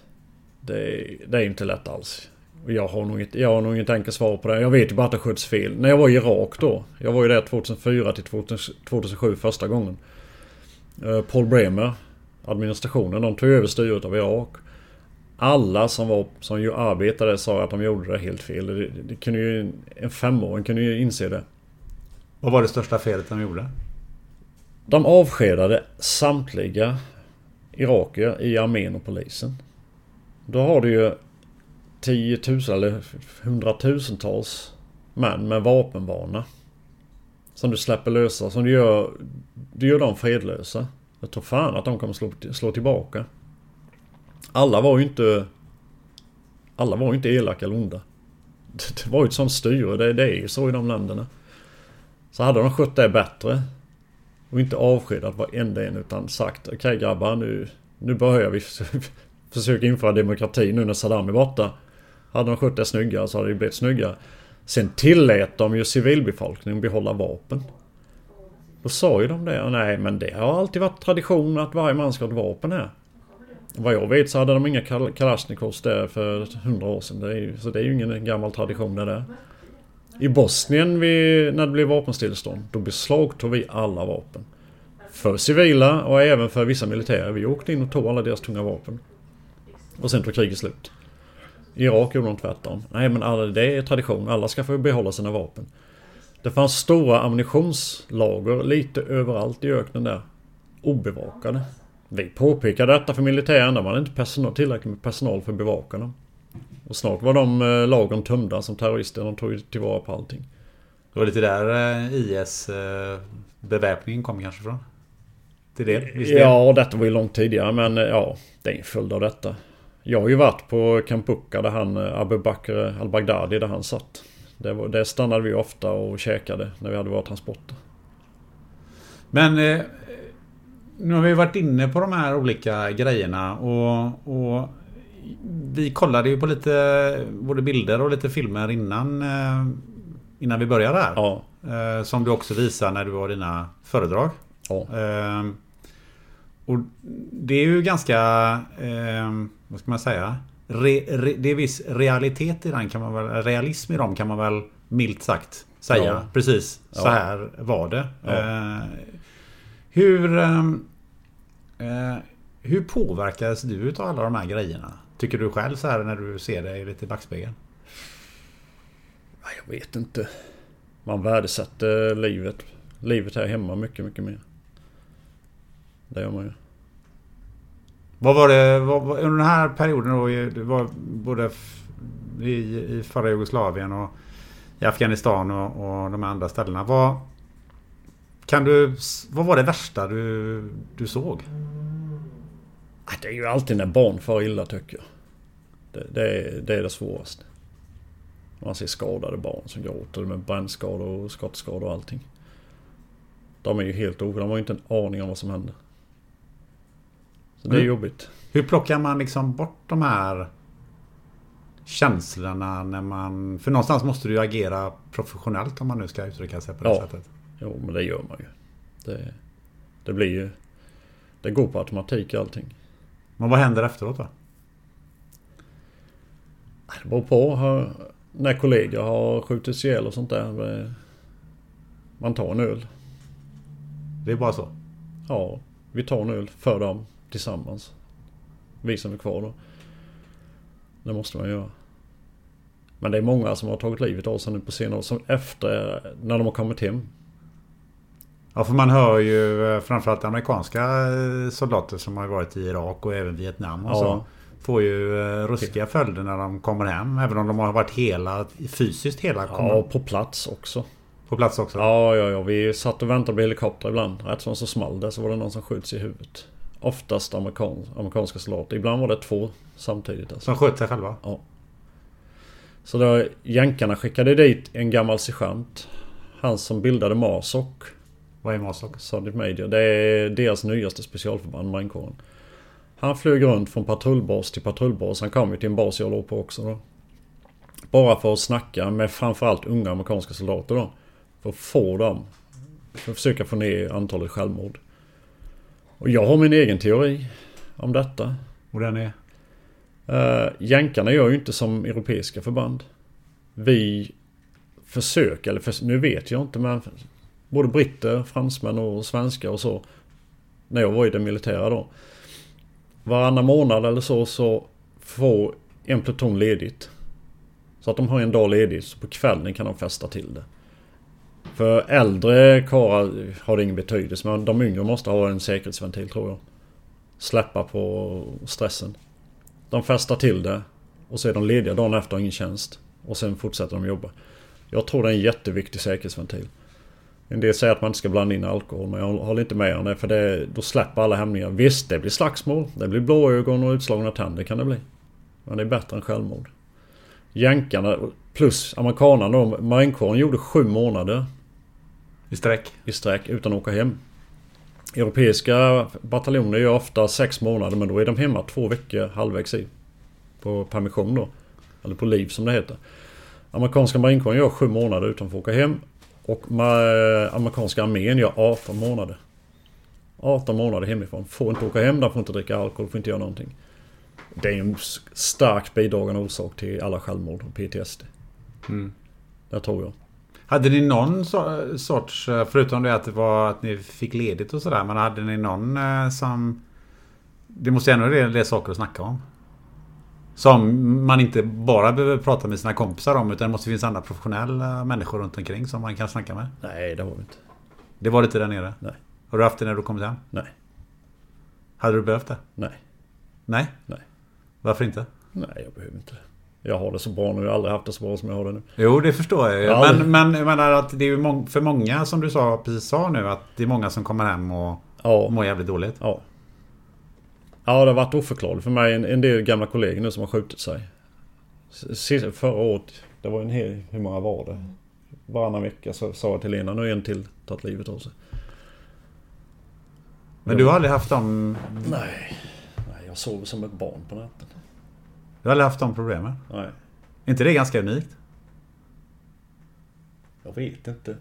Det är, det är inte lätt alls. Jag har, nog inte, jag har nog inget enkelt svar på det. Jag vet ju bara att det sköts fel. När jag var i Irak då. Jag var ju där 2004 till 2000 2007 första gången. Eh, Paul Bremer, administrationen, de tog över styret av Irak. Alla som, var, som ju arbetade sa att de gjorde det helt fel. Det, det kunde ju, en femåring kunde ju inse det. Vad var det största felet de gjorde? De avskedade samtliga irakier i armén och polisen. Då har du ju tiotusen eller hundratusentals män med vapenvana. Som du släpper lösa, som du gör... Du gör dem fredlösa. Jag tror fan att de kommer slå, slå tillbaka. Alla var ju inte... Alla var ju inte elaka eller onda. Det var ju ett sånt styre, det, det är ju så i de länderna. Så hade de skött det bättre och inte avskedat varenda en utan sagt okej okay, grabbar nu, nu börjar vi [laughs] försöka införa demokrati nu när Saddam är borta. Hade de skött det snyggare så hade det blivit snyggare. Sen tillät de ju civilbefolkningen behålla vapen. Då sa ju de det. Nej men det har alltid varit tradition att varje man ska ha ett vapen här. Vad jag vet så hade de inga kalasjnikovs där för hundra år sedan. Det ju, så det är ju ingen gammal tradition det där. I Bosnien vi, när det blev vapenstillstånd, då beslagtog vi alla vapen. För civila och även för vissa militärer. Vi åkte in och tog alla deras tunga vapen. Och sen tog kriget slut. I Irak gjorde de tvärtom. Nej men alla, det är tradition, alla ska få behålla sina vapen. Det fanns stora ammunitionslager lite överallt i öknen där. Obevakade. Vi påpekade detta för militären, de hade inte personal, tillräckligt med personal för att bevaka dem. Och snart var de eh, lagren tömda som terrorister. De tog tillvara på allting. Det var lite där eh, IS eh, beväpningen kom kanske från? Till det? Ja, detta var ju långt tidigare men ja, det är en följd av detta. Jag har ju varit på Kampuka där han Abu Bakr al-Baghdadi där han satt. Det, var, det stannade vi ofta och käkade när vi hade våra transporter. Men nu har vi varit inne på de här olika grejerna och, och vi kollade ju på lite både bilder och lite filmer innan eh, Innan vi började här. Ja. Eh, som du också visar när du har dina föredrag. Ja. Eh, och det är ju ganska Vad ska man säga? Re, re, det är viss realitet i den kan man väl Realism i dem kan man väl milt sagt säga. Ja. Precis så här var det. Hur Hur påverkades du av alla de här grejerna? Tycker du själv så här när du ser dig lite i backspegeln? Jag vet inte. Man värdesätter livet. Livet här hemma mycket, mycket mer. Det gör man ju. Vad var det vad, under den här perioden då? Du var både i, i förra Jugoslavien och i Afghanistan och, och de andra ställena. Vad, kan du, vad var det värsta du, du såg? Det är ju alltid när barn far illa tycker jag. Det, det, är, det är det svåraste. Man ser skadade barn som gråter med brännskador och skottskador och allting. De är ju helt oskyldiga. De har ju inte en aning om vad som händer. Så det är mm. jobbigt. Hur plockar man liksom bort de här känslorna när man... För någonstans måste du ju agera professionellt om man nu ska uttrycka sig på det ja. sättet. Jo, men det gör man ju. Det, det blir ju... Det går på automatik allting. Men vad händer efteråt då? Det beror på. När kollegor har skjutits ihjäl och sånt där. Man tar en öl. Det är bara så? Ja, vi tar en öl för dem tillsammans. Vi som är kvar då. Det måste man göra. Men det är många som har tagit livet av sig nu på senare år. Som efter, när de har kommit hem. Ja, för man hör ju eh, framförallt amerikanska eh, soldater som har varit i Irak och även Vietnam och ja. så. Får ju eh, ruskiga följder när de kommer hem. Även om de har varit hela, fysiskt hela. Ja, och på plats också. På plats också? Ja, ja, ja. Vi satt och väntade på helikopter ibland. Rätt som så small det så var det någon som skjuts i huvudet. Oftast amerikan, amerikanska soldater. Ibland var det två samtidigt. Alltså. Som sköt sig själva? Ja. Så då jänkarna skickade dit en gammal sergeant. Han som bildade MASOC. Vad är MASOC? Sergeant Major. Det är deras nyaste specialförband, marinkåren. Han flög runt från patrullbas till patrullbas. Han kom ju till en bas jag låg på också då. Bara för att snacka med framförallt unga amerikanska soldater då. För att få dem. För att försöka få ner antalet självmord. Och jag har min egen teori om detta. Och den är? Uh, jänkarna gör ju inte som europeiska förband. Vi försöker, eller för, nu vet jag inte men både britter, fransmän och svenskar och så. När jag var i det militära då varannan månad eller så, så får en pluton ledigt. Så att de har en dag ledigt, så på kvällen kan de fästa till det. För äldre karlar har det ingen betydelse, men de yngre måste ha en säkerhetsventil tror jag. Släppa på stressen. De festar till det och så är de lediga dagen efter och ingen tjänst. Och sen fortsätter de jobba. Jag tror det är en jätteviktig säkerhetsventil. En del säger att man inte ska blanda in alkohol men jag håller inte med om det för det, då släpper alla hämningar. Visst, det blir slagsmål. Det blir blåögon och utslagna tänder kan det bli. Men det är bättre än självmord. Jänkarna plus amerikanerna då. Marinkåren gjorde sju månader. I sträck? I sträck utan att åka hem. Europeiska bataljoner gör ofta sex månader men då är de hemma två veckor halvvägs i. På permission då. Eller på liv som det heter. Amerikanska marinkåren gör sju månader utan att få åka hem. Och amerikanska armén gör 18 månader. 18 månader hemifrån. Får inte åka hem där, får inte dricka alkohol, får inte göra någonting. Det är en starkt bidragande orsak till alla självmord och PTSD. Mm. Det tror jag. Hade ni någon sorts, förutom det att det var att ni fick ledigt och sådär, men hade ni någon eh, som... Det måste ändå vara en del saker att snacka om. Som man inte bara behöver prata med sina kompisar om utan det måste finnas andra professionella människor runt omkring som man kan snacka med. Nej, det har vi inte. Det var det inte där nere? Nej. Har du haft det när du kommit hem? Nej. Hade du behövt det? Nej. Nej? Nej. Varför inte? Nej, jag behöver inte det. Jag har det så bra nu. Jag har aldrig haft det så bra som jag har det nu. Jo, det förstår jag ju. Ja, men, men jag menar att det är ju för många som du sa, precis sa nu, att det är många som kommer hem och ja. mår jävligt dåligt. Ja. Ja, det har varit oförklarligt för mig. En, en del gamla kollegor nu som har skjutit sig. Sist, förra året, det var en hel... Hur många var det? Varannan vecka så sa jag till Lena, nu är en till tagit livet av sig. Men du har aldrig haft dem... Nej. Nej, jag sover som ett barn på natten. Du har aldrig haft de problemen? Nej. Är inte det ganska unikt? Jag vet inte.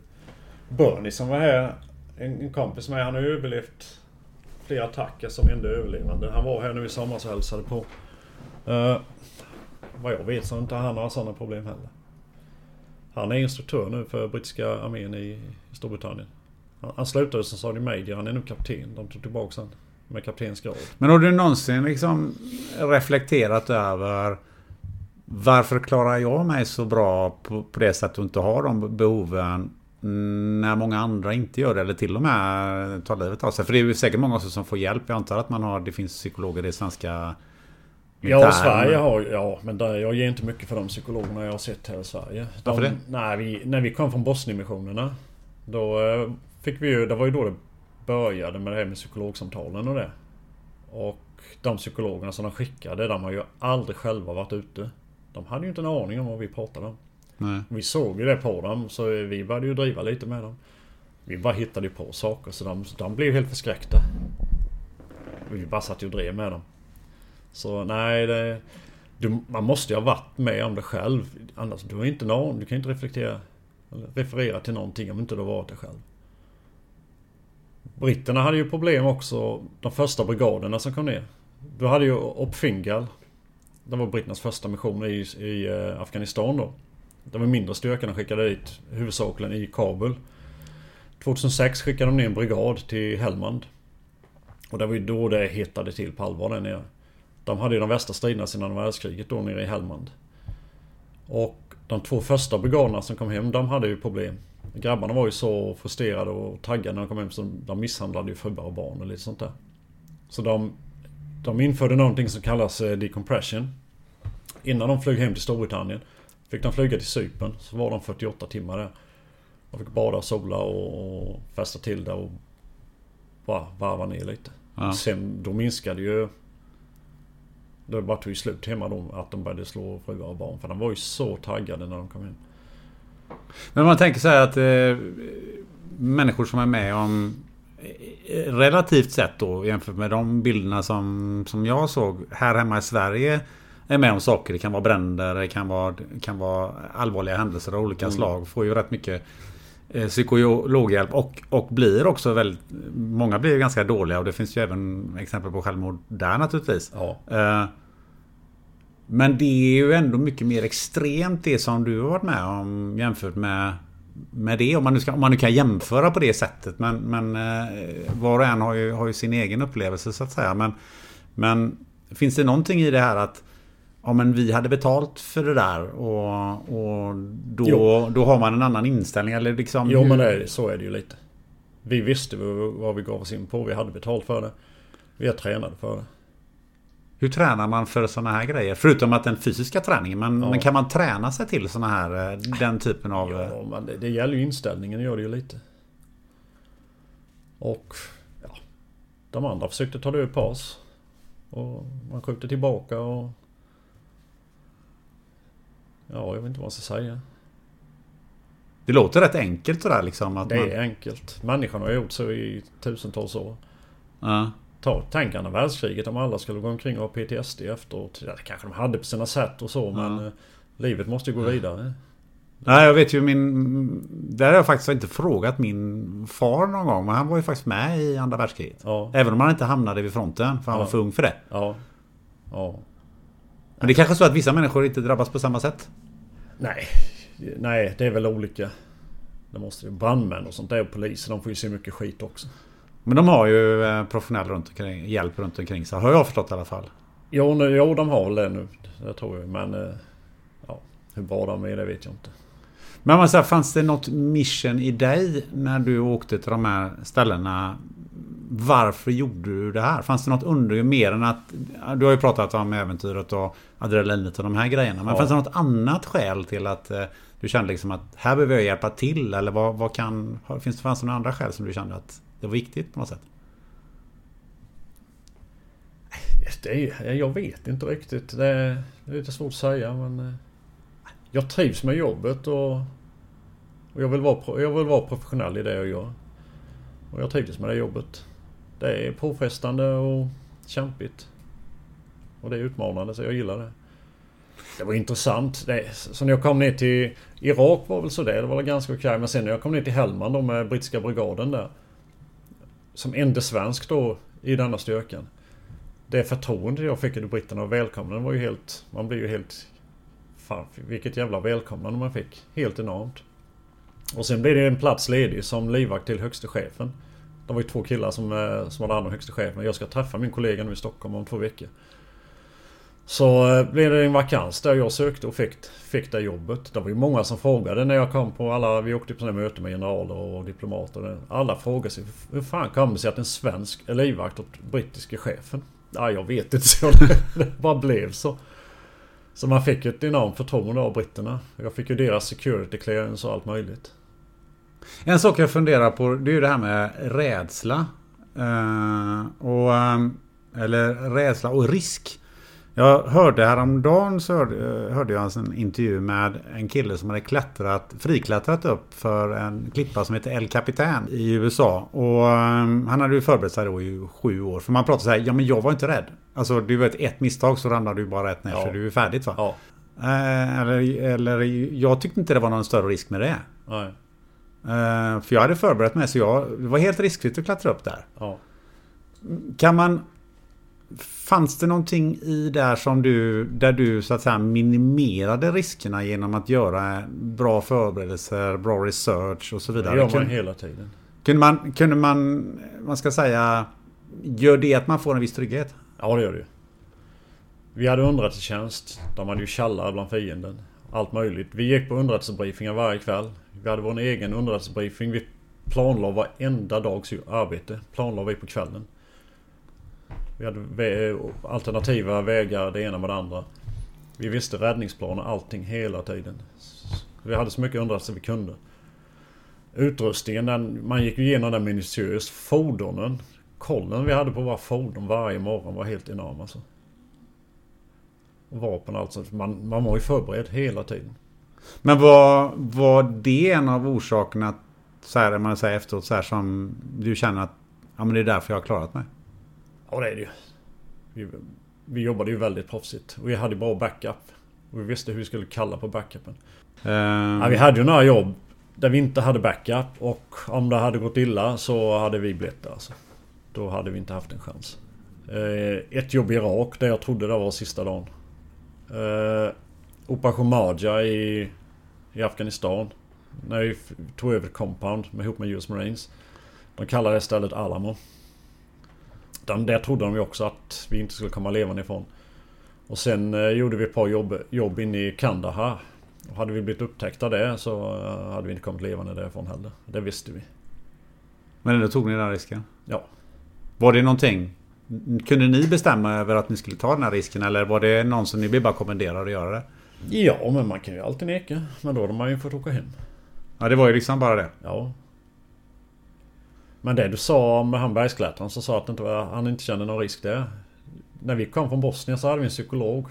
Bernie som var här, en, en kompis med han har överlevt flera attacker som enda överlevande. Han var här nu i somras och hälsade på. Uh, vad jag vet så har inte han några sådana problem heller. Han är instruktör nu för brittiska armén i Storbritannien. Han, han slutade som Sergeant Major, han är nu kapten. De tog tillbaka honom med kaptensgrad. Men har du någonsin liksom reflekterat över varför klarar jag mig så bra på, på det sättet att inte har de behoven när många andra inte gör det eller till och med tar livet av sig. För det är ju säkert många också som får hjälp. Jag antar att man har, det finns psykologer i svenska Ja, Sverige har Ja, men där, jag ger inte mycket för de psykologerna jag har sett här i Sverige. De, Varför det? Nej, vi, när vi kom från Bosnienmissionerna. Då eh, fick vi ju... Det var ju då det började med det här med psykologsamtalen och det. Och de psykologerna som de skickade, de har ju aldrig själva varit ute. De hade ju inte en aning om vad vi pratade om. Nej. Vi såg ju det på dem, så vi började ju driva lite med dem. Vi bara hittade ju på saker, så de, de blev helt förskräckta. Vi bara satt ju och drev med dem. Så nej, det, du, man måste ju ha varit med om det själv. Annars du har inte någon, du kan inte reflektera eller referera till någonting om inte du har varit det själv. Britterna hade ju problem också, de första brigaderna som kom ner. Du hade ju Opfingal. Det var britternas första mission i, i eh, Afghanistan då. De var mindre styrkorna skickade dit, huvudsakligen i Kabul. 2006 skickade de ner en brigad till Helmand. Och det var ju då det hettade till på allvar där nere. De hade ju de värsta striderna sedan andra världskriget då nere i Helmand. Och de två första brigaderna som kom hem, de hade ju problem. Grabbarna var ju så frustrerade och taggade när de kom hem så de misshandlade ju fruar och barn och lite sånt där. Så de, de införde någonting som kallas eh, decompression. Innan de flög hem till Storbritannien fick de flyga till Cypern. Så var de 48 timmar där. De fick bada sola och festa till det och bara varva ner lite. Ja. Sen då minskade ju... Det bara tog ju slut hemma då att de började slå fruar och barn. För de var ju så taggade när de kom hem. Men man tänker så här att eh, människor som är med om relativt sett då jämfört med de bilderna som, som jag såg här hemma i Sverige är med om saker. Det kan vara bränder, det kan vara, kan vara allvarliga händelser av olika Mm. slag. Får ju rätt mycket eh, psykologhjälp och, och blir också väldigt... Många blir ganska dåliga och det finns ju även exempel på självmord där naturligtvis. Ja. Eh, men det är ju ändå mycket mer extremt det som du har varit med om jämfört med, med det. Om man, nu ska, om man nu kan jämföra på det sättet. Men, men eh, var och en har ju, har ju sin egen upplevelse så att säga. Men, men finns det någonting i det här att Ja men vi hade betalt för det där och, och då, Jo. då har man en annan inställning eller liksom Jo hur- men det, är- så är det ju lite. Vi visste vad vi gav oss in på. Vi hade betalt för det. Vi har tränade för det. Hur tränar man för sådana här grejer? Förutom att den fysiska träningen. Men, Ja. men kan man träna sig till såna här, eh, den typen av... eh, Ja, men det, det gäller ju inställningen gör det ju lite. Och ja, de andra försökte ta död på oss. Och man skjuter tillbaka och... Ja, jag vet inte vad jag ska säga. Det låter rätt enkelt sådär liksom. Att Det man... är enkelt. Människan har gjort så i tusentals år. Ja. Ta, tänk andra världskriget om alla skulle gå omkring och ha PTSD efteråt. Ja, det kanske de hade på sina sätt och så men eh, livet måste ju gå vidare. Nej, jag vet ju min... Där har jag faktiskt inte frågat min far någon gång. Men han var ju faktiskt med i andra världskriget. Ja. Även om han inte hamnade vid fronten. För han Ja. var för ung för det. Ja. Ja. Men det är kanske så att vissa människor inte drabbas på samma sätt. Nej. Nej, det är väl olika. Det måste ju brandmän och sånt där och poliser. De får ju se mycket skit också. Men de har ju eh, professionell runt omkring, hjälp runt omkring sig. Har jag förstått i alla fall. Jo, nu, jo de har väl det nu. Det tror jag. Men... eh, Ja, hur bra de är det vet jag inte. Men man säger, fanns det något mission i dig när du åkte till de här ställena? Varför gjorde du det här? Fanns det något under mer än att... Du har ju pratat om äventyret och adrenalinet och de här grejerna. Men Ja. fanns det något annat skäl till att eh, du kände liksom att här behöver jag hjälpa till? Eller vad, vad kan... Finns det, fanns det några andra skäl som du kände att det var viktigt på något sätt? Det jag vet inte riktigt. Det är, lite svårt att säga men... eh, Jag trivs med jobbet och... och jag, vill vara, jag vill vara professionell i det jag gör. Och jag trivs med det jobbet. Det är påfrestande och kämpigt. Och det är utmanande så jag gillar det. Det var intressant. Det, så när jag kom ner till Irak var väl sådär. Det var väl ganska okej. Men sen när jag kom ner till Helmand då med brittiska brigaden där. Som enda svensk då i denna styrkan. Det förtroende jag fick av britterna och välkomnandet var ju helt... Man blir ju helt... Fan, vilket jävla välkomnande man fick. Helt enormt. Och sen blev det en plats ledig som livvakt till högste chefen. Det var ju två killar som, eh, som hade hand om högste chefen. Jag ska träffa min kollega nu i Stockholm om två veckor. Så eh, blev det en vakans där jag sökte och fick, fick det jobbet. Det var ju många som frågade när jag kom på alla... Vi åkte på sådana möten med generaler och diplomater. Alla frågade sig hur fan kom det sig att en svensk är livvakt åt brittiske chefen? Ja, jag vet inte. Så [laughs] det bara blev så. Så man fick ett enormt förtroende av britterna. Jag fick ju deras security clearance och allt möjligt. En sak jag funderar på det är ju det här med rädsla. Eh, och, eh, eller rädsla och risk. Jag hörde häromdagen så hörde, hörde jag en intervju med en kille som hade klättrat, friklättrat upp för en klippa som heter El Capitan i USA. Och eh, han hade ju förberett sig då i sju år. För man pratar så här, ja men jag var inte rädd. Alltså du vet ett misstag så ramlar du bara rätt ner Ja. för du är färdigt va? Ja. Eh, eller, eller jag tyckte inte det var någon större risk med det. Nej. Eh, för jag hade förberett mig så jag, det var helt riskfritt att klättra upp där. Ja. Kan man... Fanns det någonting i där som du, där du så att säga minimerade riskerna genom att göra bra förberedelser, bra research och så Det vidare? gör man Kun- hela tiden. kunde man, kunde man, man ska säga, gör det att man får en viss trygghet? Ja, det gör det ju. Vi hade underrättelsetjänst. De hade ju tjallare bland fienden. Allt möjligt. Vi gick på underrättelsebriefingar varje kväll. Vi hade vår egen underrättelsebriefing. Vi planlade varenda dags arbete. Planlade vi på kvällen. Vi hade eh, alternativa vägar, det ena med det andra. Vi visste räddningsplaner, allting hela tiden. Vi hade så mycket underrättelse vi kunde. Utrustningen, den, man gick ju igenom den minutiöst. Fordonen, kollen vi hade på våra fordon varje morgon var helt enorm alltså. Och vapen alltså. Man, man var ju förberedd hela tiden. Men var, var det en av orsakerna, så här, man säger efteråt, så här, som du känner att ja, men det är därför jag har klarat mig? Ja det är det ju. Vi, vi jobbade ju väldigt proffsigt. Och vi hade bra backup. Och vi visste hur vi skulle kalla på backupen. Eh, Ja, vi hade ju några jobb där vi inte hade backup. Och om det hade gått illa så hade vi blivit där alltså. Då hade vi inte haft en chans. Eh, ett jobb i Irak där jag trodde det var sista dagen. Operation Marja i, i Afghanistan. När vi tog över Compound med, ihop med US Marines. De kallade det stället Alamo. De, där trodde de ju också att vi inte skulle komma levande ifrån. Och sen eh, gjorde vi ett par jobb, jobb inne i Kandahar. Och hade vi blivit upptäckta där så eh, hade vi inte kommit levande därifrån heller. Det visste vi. Men ändå tog ni den risken? Ja. Var det någonting? Kunde ni bestämma över att ni skulle ta den här risken eller var det någon som ni blev bara kommenderade att göra det? Ja, men man kan ju alltid neka. Men då hade man ju fått åka hem. Ja, det var ju liksom bara det. Ja. Men det du sa om han bergsklättraren som sa att inte var, han inte kände någon risk där. När vi kom från Bosnien så hade vi en psykolog.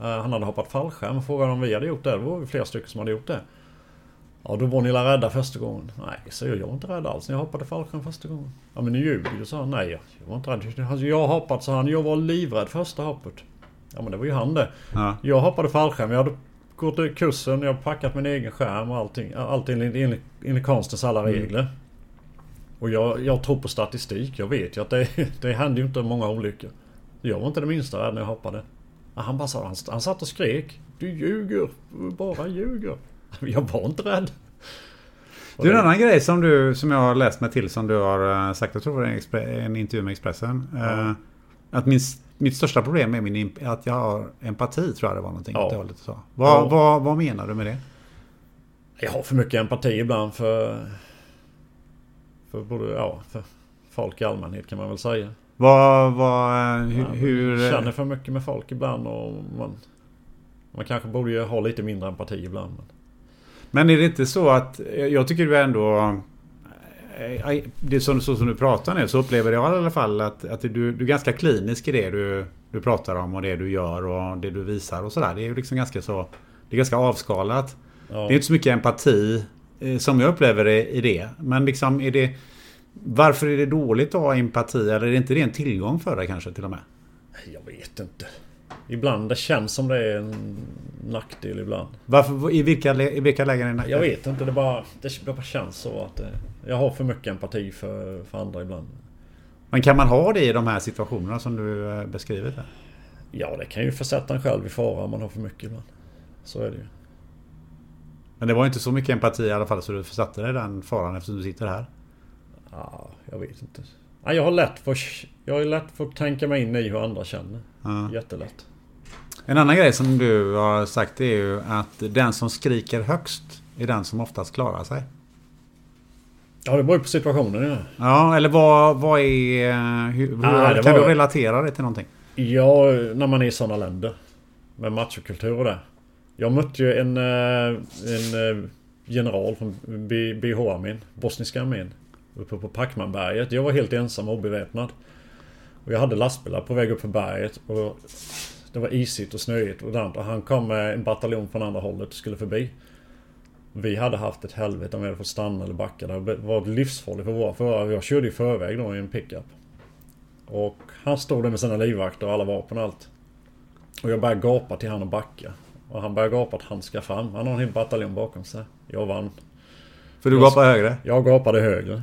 Eh, Han hade hoppat fallskärm och frågade om vi hade gjort det. Det var flera stycken som hade gjort det. Ja, då var ni la rädda första gången. Nej, så jag, jag var inte rädd alls när jag hoppade fallskärm första gången. Ja, men ni ljuger ju, sa han. Nej, jag, var inte rädd. Jag har hoppat, sa han. Jag var livrädd första hoppet. Ja, men det var ju han det. Ja. Jag hoppade fallskärm. Jag hade gått kursen. Jag packat min egen skärm och allting. Allt enligt, enligt, konstens alla regler. Och jag, jag tror på statistik. Jag vet ju att det, [laughs] det händer ju inte många olyckor. Jag var inte det minsta rädd när jag hoppade. Ja, Han bara sa, han, han satt och skrek. Du ljuger. Du bara ljuger. [laughs] Jag var inte rädd. Och Du, en det- annan grej som, du, som jag har läst mig till som du har eh, sagt, jag tror det var en, en intervju med Expressen. eh, Att min, mitt största problem är min, att jag har empati, tror jag det var någonting Ja. hållet. Så. Vad, Ja. vad, vad menar du med det? Jag har för mycket empati ibland för... För både, ja, för folk i allmänhet kan man väl säga. Vad, vad, hur... Man hur känner för mycket med folk ibland och man... Man kanske borde ju ha lite mindre empati ibland. Men... Men är det inte så att, jag tycker du ändå... eh, Det så, så som du pratar nu så upplever jag i alla fall att, att du, du är ganska klinisk i det du, du pratar om och det du gör och det du visar och sådär. Det är ju liksom ganska så... Det är ganska avskalat. Ja. Det är inte så mycket empati eh, som jag upplever det i det. Men liksom är det... Varför är det dåligt att ha empati? Eller är det inte det en tillgång för dig kanske till och med? Jag vet inte. Ibland det känns som det är en nackdel ibland. Varför, i, vilka, I vilka lägen är det nackdel? Jag vet inte. Det bara, det bara känns så att det, jag har för mycket empati för, för andra ibland. Men kan man ha det i de här situationerna som du eh, beskrivit här? Ja, det kan ju försätta en själv i fara om man har för mycket ibland. Så är det ju. Men det var inte så mycket empati i alla fall så du försatte dig i den faran eftersom du sitter här. Ja, jag vet inte. Ja, jag har lätt för, jag har lätt för att tänka mig in i hur andra känner. Ja. Jättelätt. En annan grej som du har sagt är ju att den som skriker högst är den som oftast klarar sig. Ja, det beror ju på situationen ja. Ja, eller vad, vad är... Hur, hur, Ah, det kan var- du relatera det till någonting? Ja, när man är i sådana länder. Med machokultur och det. Jag mötte ju en, eh, en eh, general från BH-armén. Bosniska armén. Uppe på Packmanberget. Jag var helt ensam och obeväpnad. Och jag hade lastbilar på väg upp för berget. Och det var isigt och snöigt och sånt. Och han kom med en bataljon från andra hållet och skulle förbi. Vi hade haft ett helvete om vi hade fått stanna eller backa. Det var livsfarligt för våra förare. Jag körde i förväg då i en pickup. Och han stod där med sina livvakter och alla vapen och allt. Och jag började gapa till han och backa. Och han började gapa att han ska fram. Han har en hel bataljon bakom sig. Jag vann. För du gapar högre? Jag gapade högre.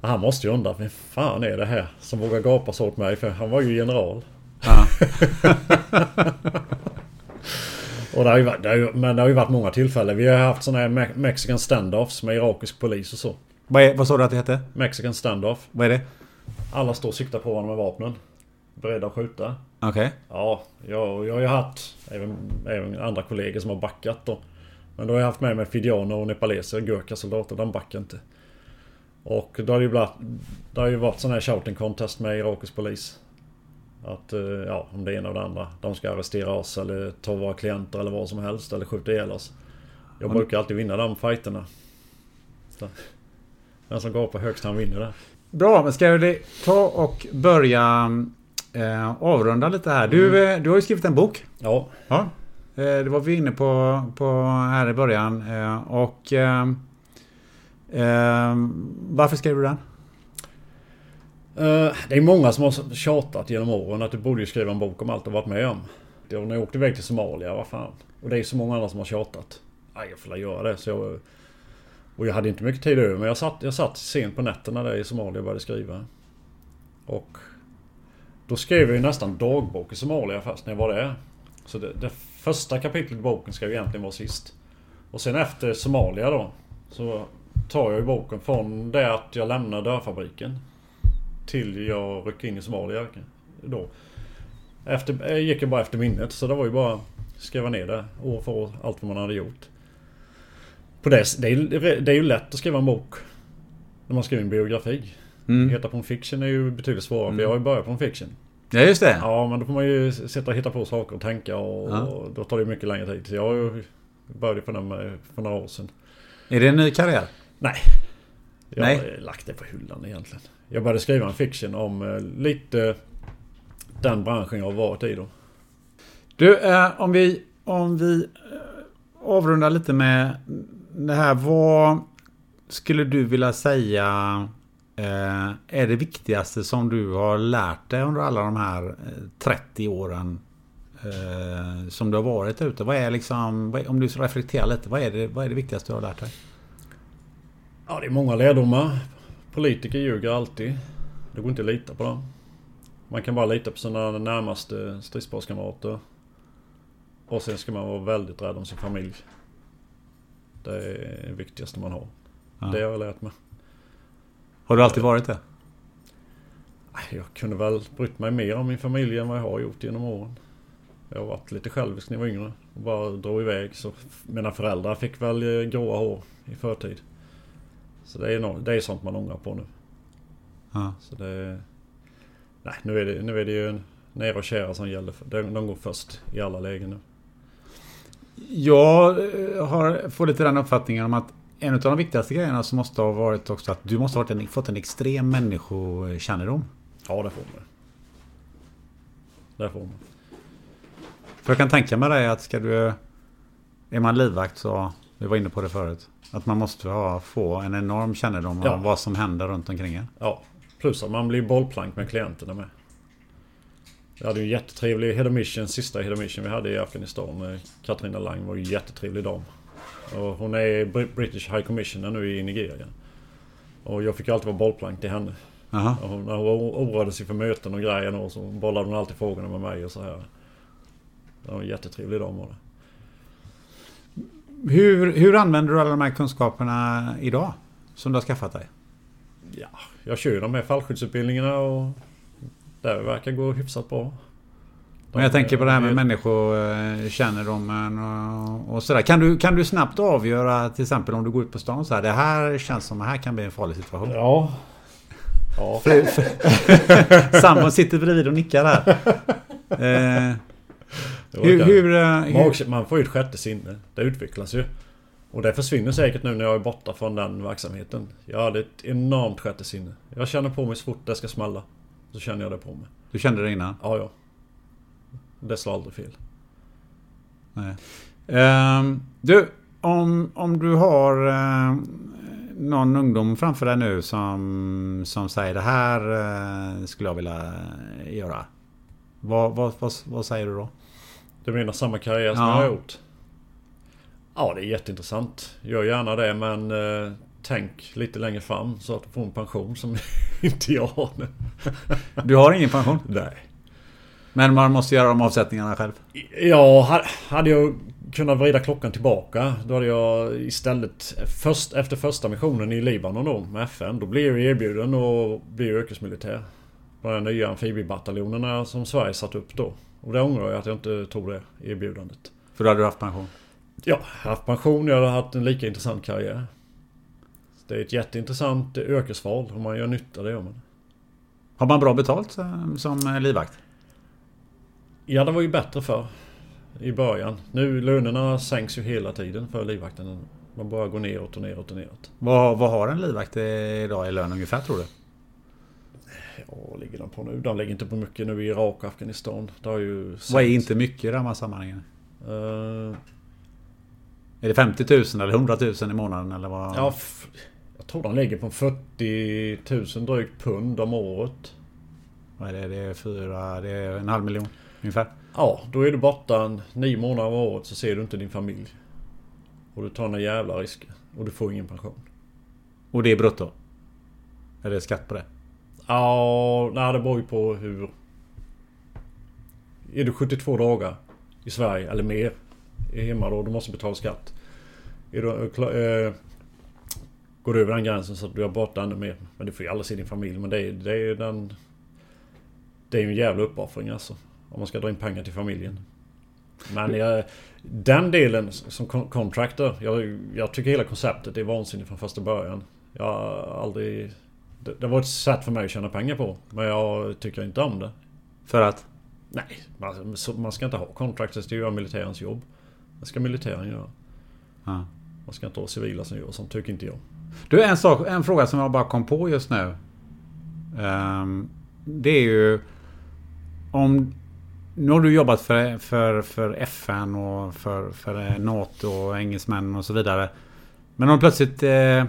Han måste ju undra, vem fan är det här som vågar gapa så åt mig? För han var ju general. [laughs] och det har ju varit, det har ju, men det har ju varit många tillfällen. Vi har haft sådana här Me- Mexican standoffs med irakisk polis och så. Vad, är, vad sa du att det hette? Mexican standoff. Vad är det? Alla står och siktar på varandra med vapnen. Beredda att skjuta. Okej. Ja, jag, jag har ju haft även, även andra kollegor som har backat då. Men då har jag haft med mig fidianer och nepaleser, gurkasoldater, de backar inte. Och då har det ju varit, det har ju varit sån här shouting contest med irakisk polis. Att, eh, ja, om det ena och det andra. De ska arrestera oss eller ta våra klienter eller vad som helst. Eller skjuta ihjäl oss. Jag Men- brukar alltid vinna de fighterna. Så. Den som gapar högst han vinner det. Bra, men ska vi ta och börja eh, avrunda lite här. Du, eh, du har ju skrivit en bok. Ja. Ja. Eh, det var vi inne på, på här i början. Och... Eh, varför skrev du den? Eh, det är många som har tjatat genom åren att du borde ju skriva en bok om allt du varit med om. Det var när jag åkte iväg till Somalia, vad fan. Och det är så många andra som har tjatat. Nej, jag får väl göra det. Så jag, och jag hade inte mycket tid över men jag satt, jag satt sent på nätterna där i Somalia och började skriva. Och då skrev jag ju nästan dagbok i Somalia först när jag var där. Så det, det första kapitlet i boken ska ju egentligen vara sist. Och sen efter Somalia då så tar jag ju boken från det att jag lämnar dörrfabriken till jag ryckte in i Somalia. Då. Efter, jag gick ju bara efter minnet så det var ju bara att skriva ner det år för år, allt vad man hade gjort. På det, det, är, det är ju lätt att skriva en bok när man skriver en biografi. Mm. Heta på en fiction är ju betydligt svårare Mm. för jag har ju börjat på en fiction. Ja, just det. Ja, men då får man ju sitta och hitta på saker och tänka och, Ja. och då tar det mycket längre tid. Så jag har ju började på den med, för några år sedan. Är det en ny karriär? Nej. Jag Nej. har lagt det på hyllan egentligen. Jag började skriva en fiction om eh, lite den branschen jag har varit i då. Du, eh, om vi, om vi eh, avrundar lite med det här. Vad skulle du vilja säga är det viktigaste som du har lärt dig under alla de här eh, 30 åren som du har varit ute? Vad är liksom, om du ska reflektera lite, vad är, det, vad är det viktigaste du har lärt dig? Ja, det är många lärdomar. Politiker ljuger alltid. Det går inte att lita på dem. Man kan bara lita på sina närmaste stridsparskamrater. Och sen ska man vara väldigt rädd om sin familj. Det är det viktigaste man har. Ja. Det har jag lärt mig. Har du alltid varit det? Jag kunde väl brytt mig mer om min familj än vad jag har gjort genom åren. Jag har varit lite självisk när jag var yngre. Och bara drog iväg. Så mina föräldrar fick väl eh, gråa hår i förtid. Så det är, no- det är sånt man ångrar på nu. Ja. Så det... Nej, nu är det, nu är det ju nära och kära som gäller. De, de går först i alla lägen nu. Jag eh, har, får lite den uppfattningen om att en av de viktigaste grejerna som måste ha varit också att du måste ha en, fått en extrem människokännedom. Ja, det får man. Det får man. För jag kan tänka mig det att ska du... Är man livvakt så... Vi var inne på det förut. Att man måste ha, få en enorm kännedom Ja. om vad som händer runt omkring en. Ja, plus att man blir bollplank med klienterna med. Vi hade ju en jättetrevlig Head Mission, sista Head of Mission vi hade i Afghanistan. Katarina Lang var ju en jättetrevlig dam. Och hon är Br- British High Commissioner nu i Nigeria. Och jag fick alltid vara bollplank till henne. Aha. Och hon, när hon oroade sig för möten och grejer och så bollade hon alltid frågorna med mig och så här. Det var en jättetrevlig dam var det. Hur, hur använder du alla de här kunskaperna idag? Som du har skaffat dig? Ja, jag kör ju de här fallskyddsutbildningarna och det verkar gå hyfsat bra. Men jag tänker på det här med människokännedomen och, och sådär. Kan du, kan du snabbt avgöra till exempel om du går ut på stan så här. Det här känns som att här kan bli en farlig situation. Ja. Ja. [laughs] [laughs] Sambon sitter bredvid och nickar där. Eh, hur, hur, eh, man, hur, man får ju ett sjätte sinne. Det utvecklas ju. Och det försvinner säkert nu när jag är borta från den verksamheten. Jag hade ett enormt sjätte sinne. Jag känner på mig så fort det ska smälla. Så känner jag det på mig. du kände det innan? Ja, ja. Det slår aldrig fel. Nej. Ehm, du, om, om du har eh, någon ungdom framför dig nu som, som säger det här eh, skulle jag vilja göra. Vad, vad, vad, vad säger du då? Du menar samma karriär som Ja. jag har gjort? Ja, det är jätteintressant. Gör gärna det men eh, tänk lite längre fram så att du får en pension som [laughs] inte jag har nu. Du har ingen pension? Nej. Men man måste göra de avsättningarna själv? Ja, ha- hade jag kunnat vrida klockan tillbaka då hade jag istället först, efter första missionen i Libanon då med FN då blev jag erbjuden att bli yrkesmilitär. På de nya amfibiebataljonerna som Sverige satt upp då. Och det ångrar jag att jag inte tog det erbjudandet. För då hade du haft pension? Ja, haft pension. Jag hade haft en lika intressant karriär. Det är ett jätteintressant yrkesval. Om man gör nytta, det gör man. Har man bra betalt eh, som eh, livvakt? Ja, det var ju bättre för i början. Nu lönerna sänks ju hela tiden för livvakten. Man bara går neråt och neråt och neråt. Vad, vad har en livvakt idag i lön ungefär tror du? Ja, vad ligger de på nu? De ligger inte på mycket nu i Irak och Afghanistan. Det har ju... Vad är inte mycket i de här sammanhangen? Eh, Är det 50 000 eller 100 000 i månaden eller vad? ja, jag tror de ligger på 40 000 drygt pund om året. Vad är det? Det är, fyra, det är en halv miljon ungefär. Ja, då är du borta en nio månader av året så ser du inte din familj. Och du tar några jävla risker. Och du får ingen pension. Och det är brutto? Är det skatt på det? Ja, nej det beror ju på hur... Är du 72 dagar i Sverige eller mer är hemma då, du måste betala skatt. Är du, eh, eh, går du över den gränsen så att du är borta ännu mer. Men du får ju aldrig se din familj. Men det är, det är den... Det är ju en jävla uppoffring alltså. Om man ska dra in pengar till familjen. Men jag, den delen som contractor. Jag, jag tycker hela konceptet är vansinnigt från första början. Jag har aldrig... Det, det var ett sätt för mig att tjäna pengar på. Men jag tycker inte om det. För att? Nej, man, man ska inte ha contractors. Det är ju militärens jobb. Det ska militären göra. Ja. Man ska inte ha civila som gör sånt, tycker inte jag. Du, en, sak, en fråga som jag bara kom på just nu. Ehm, det är ju... Om... Nu har du jobbat för, för, för FN och för, för NATO och engelsmän och så vidare. Men om plötsligt eh, eh,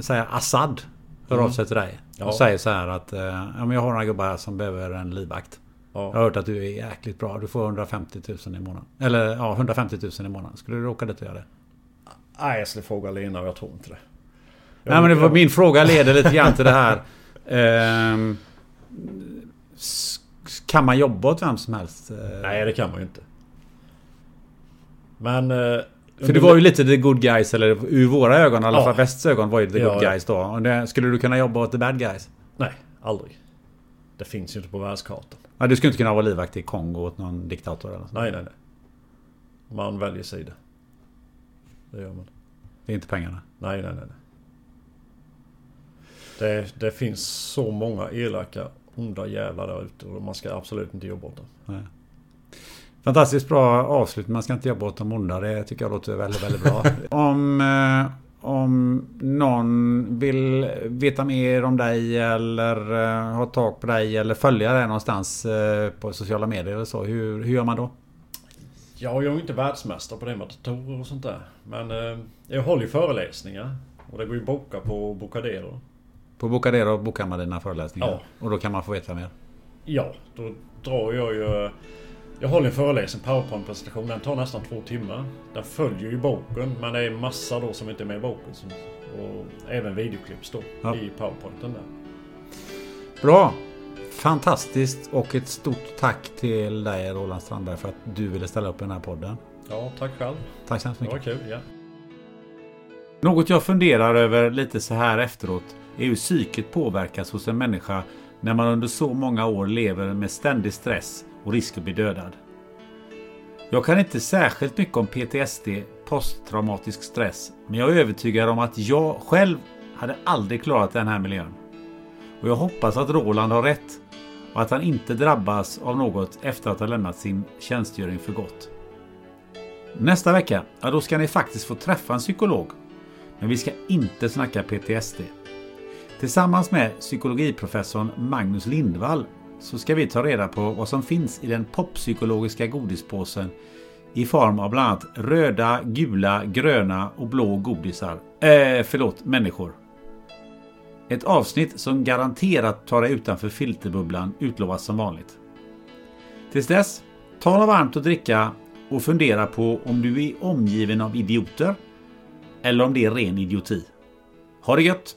säger Assad hör av Mm. sig till dig. Ja. Och säger så här att eh, ja, men jag har några gubbar här som behöver en livvakt. Ja. Jag har hört att du är jäkligt bra. Du får 150 000 i månaden. Eller ja, 150 000 i månaden. Skulle du åka dit och göra det? Nej, jag skulle fråga Lena och jag tror inte det. Jag- Nej men det var, min fråga leder lite grann till det här. [laughs] Ehm, kan man jobba åt vem som helst? Eh, Nej, det kan man ju inte. Men... eh, För det var ju lite the good guys, eller ur våra ögon, i alla Ja. fall västs ögon var ju the Ja, good ja. guys då. Och det, skulle du kunna jobba åt the bad guys? Nej, aldrig. Det finns ju inte på världskartan. Ja, du skulle inte kunna vara livvakt i Kongo åt någon diktator eller så. Nej, nej, nej. Man väljer sida. Det gör man. Det är inte pengarna. Nej, nej, nej. nej. Det, det finns så många elaka, onda jävlar där ute och man ska absolut inte jobba åt dem. Nej. Fantastiskt bra avslut. Man ska inte jobba åt de onda. Det tycker jag låter väldigt, väldigt bra. [laughs] om, eh, om någon vill veta mer om dig eller eh, ha tag på dig eller följa dig någonstans eh, på sociala medier eller så. Hur, hur gör man då? Ja, jag är ju inte världsmästare på det med datorer och sånt där. Men jag håller ju föreläsningar. Och det går ju att boka på Bocadero. På Bocadero bokar man dina föreläsningar. Ja. Och då kan man få veta mer. Ja, då drar jag ju... Jag håller en föreläsning, powerpoint-presentation. Den tar nästan två timmar. Den följer ju boken, men det är massa då som inte är med i boken. Och även videoklipp då Ja. i powerpointen där. Bra! Fantastiskt och ett stort tack till dig Roland Strandberg för att du ville ställa upp i den här podden. Ja, tack själv. Tack så hemskt Det var mycket. kul, ja. Något jag funderar över lite så här efteråt är hur psyket påverkas hos en människa när man under så många år lever med ständig stress och risk att bli dödad. Jag kan inte särskilt mycket om PTSD, posttraumatisk stress, men jag är övertygad om att jag själv hade aldrig klarat den här miljön. Och jag hoppas att Roland har rätt och att han inte drabbas av något efter att ha lämnat sin tjänstgöring för gott. Nästa vecka, ja då ska ni faktiskt få träffa en psykolog. Men vi ska inte snacka PTSD. Tillsammans med psykologiprofessorn Magnus Lindvall så ska vi ta reda på vad som finns i den poppsykologiska godispåsen i form av bland annat röda, gula, gröna och blå godisar. Eh, förlåt, människor. Ett avsnitt som garanterat tar dig utanför filterbubblan utlovas som vanligt. Tills dess, ta något varmt att dricka och fundera på om du är omgiven av idioter eller om det är ren idioti. Ha det gött!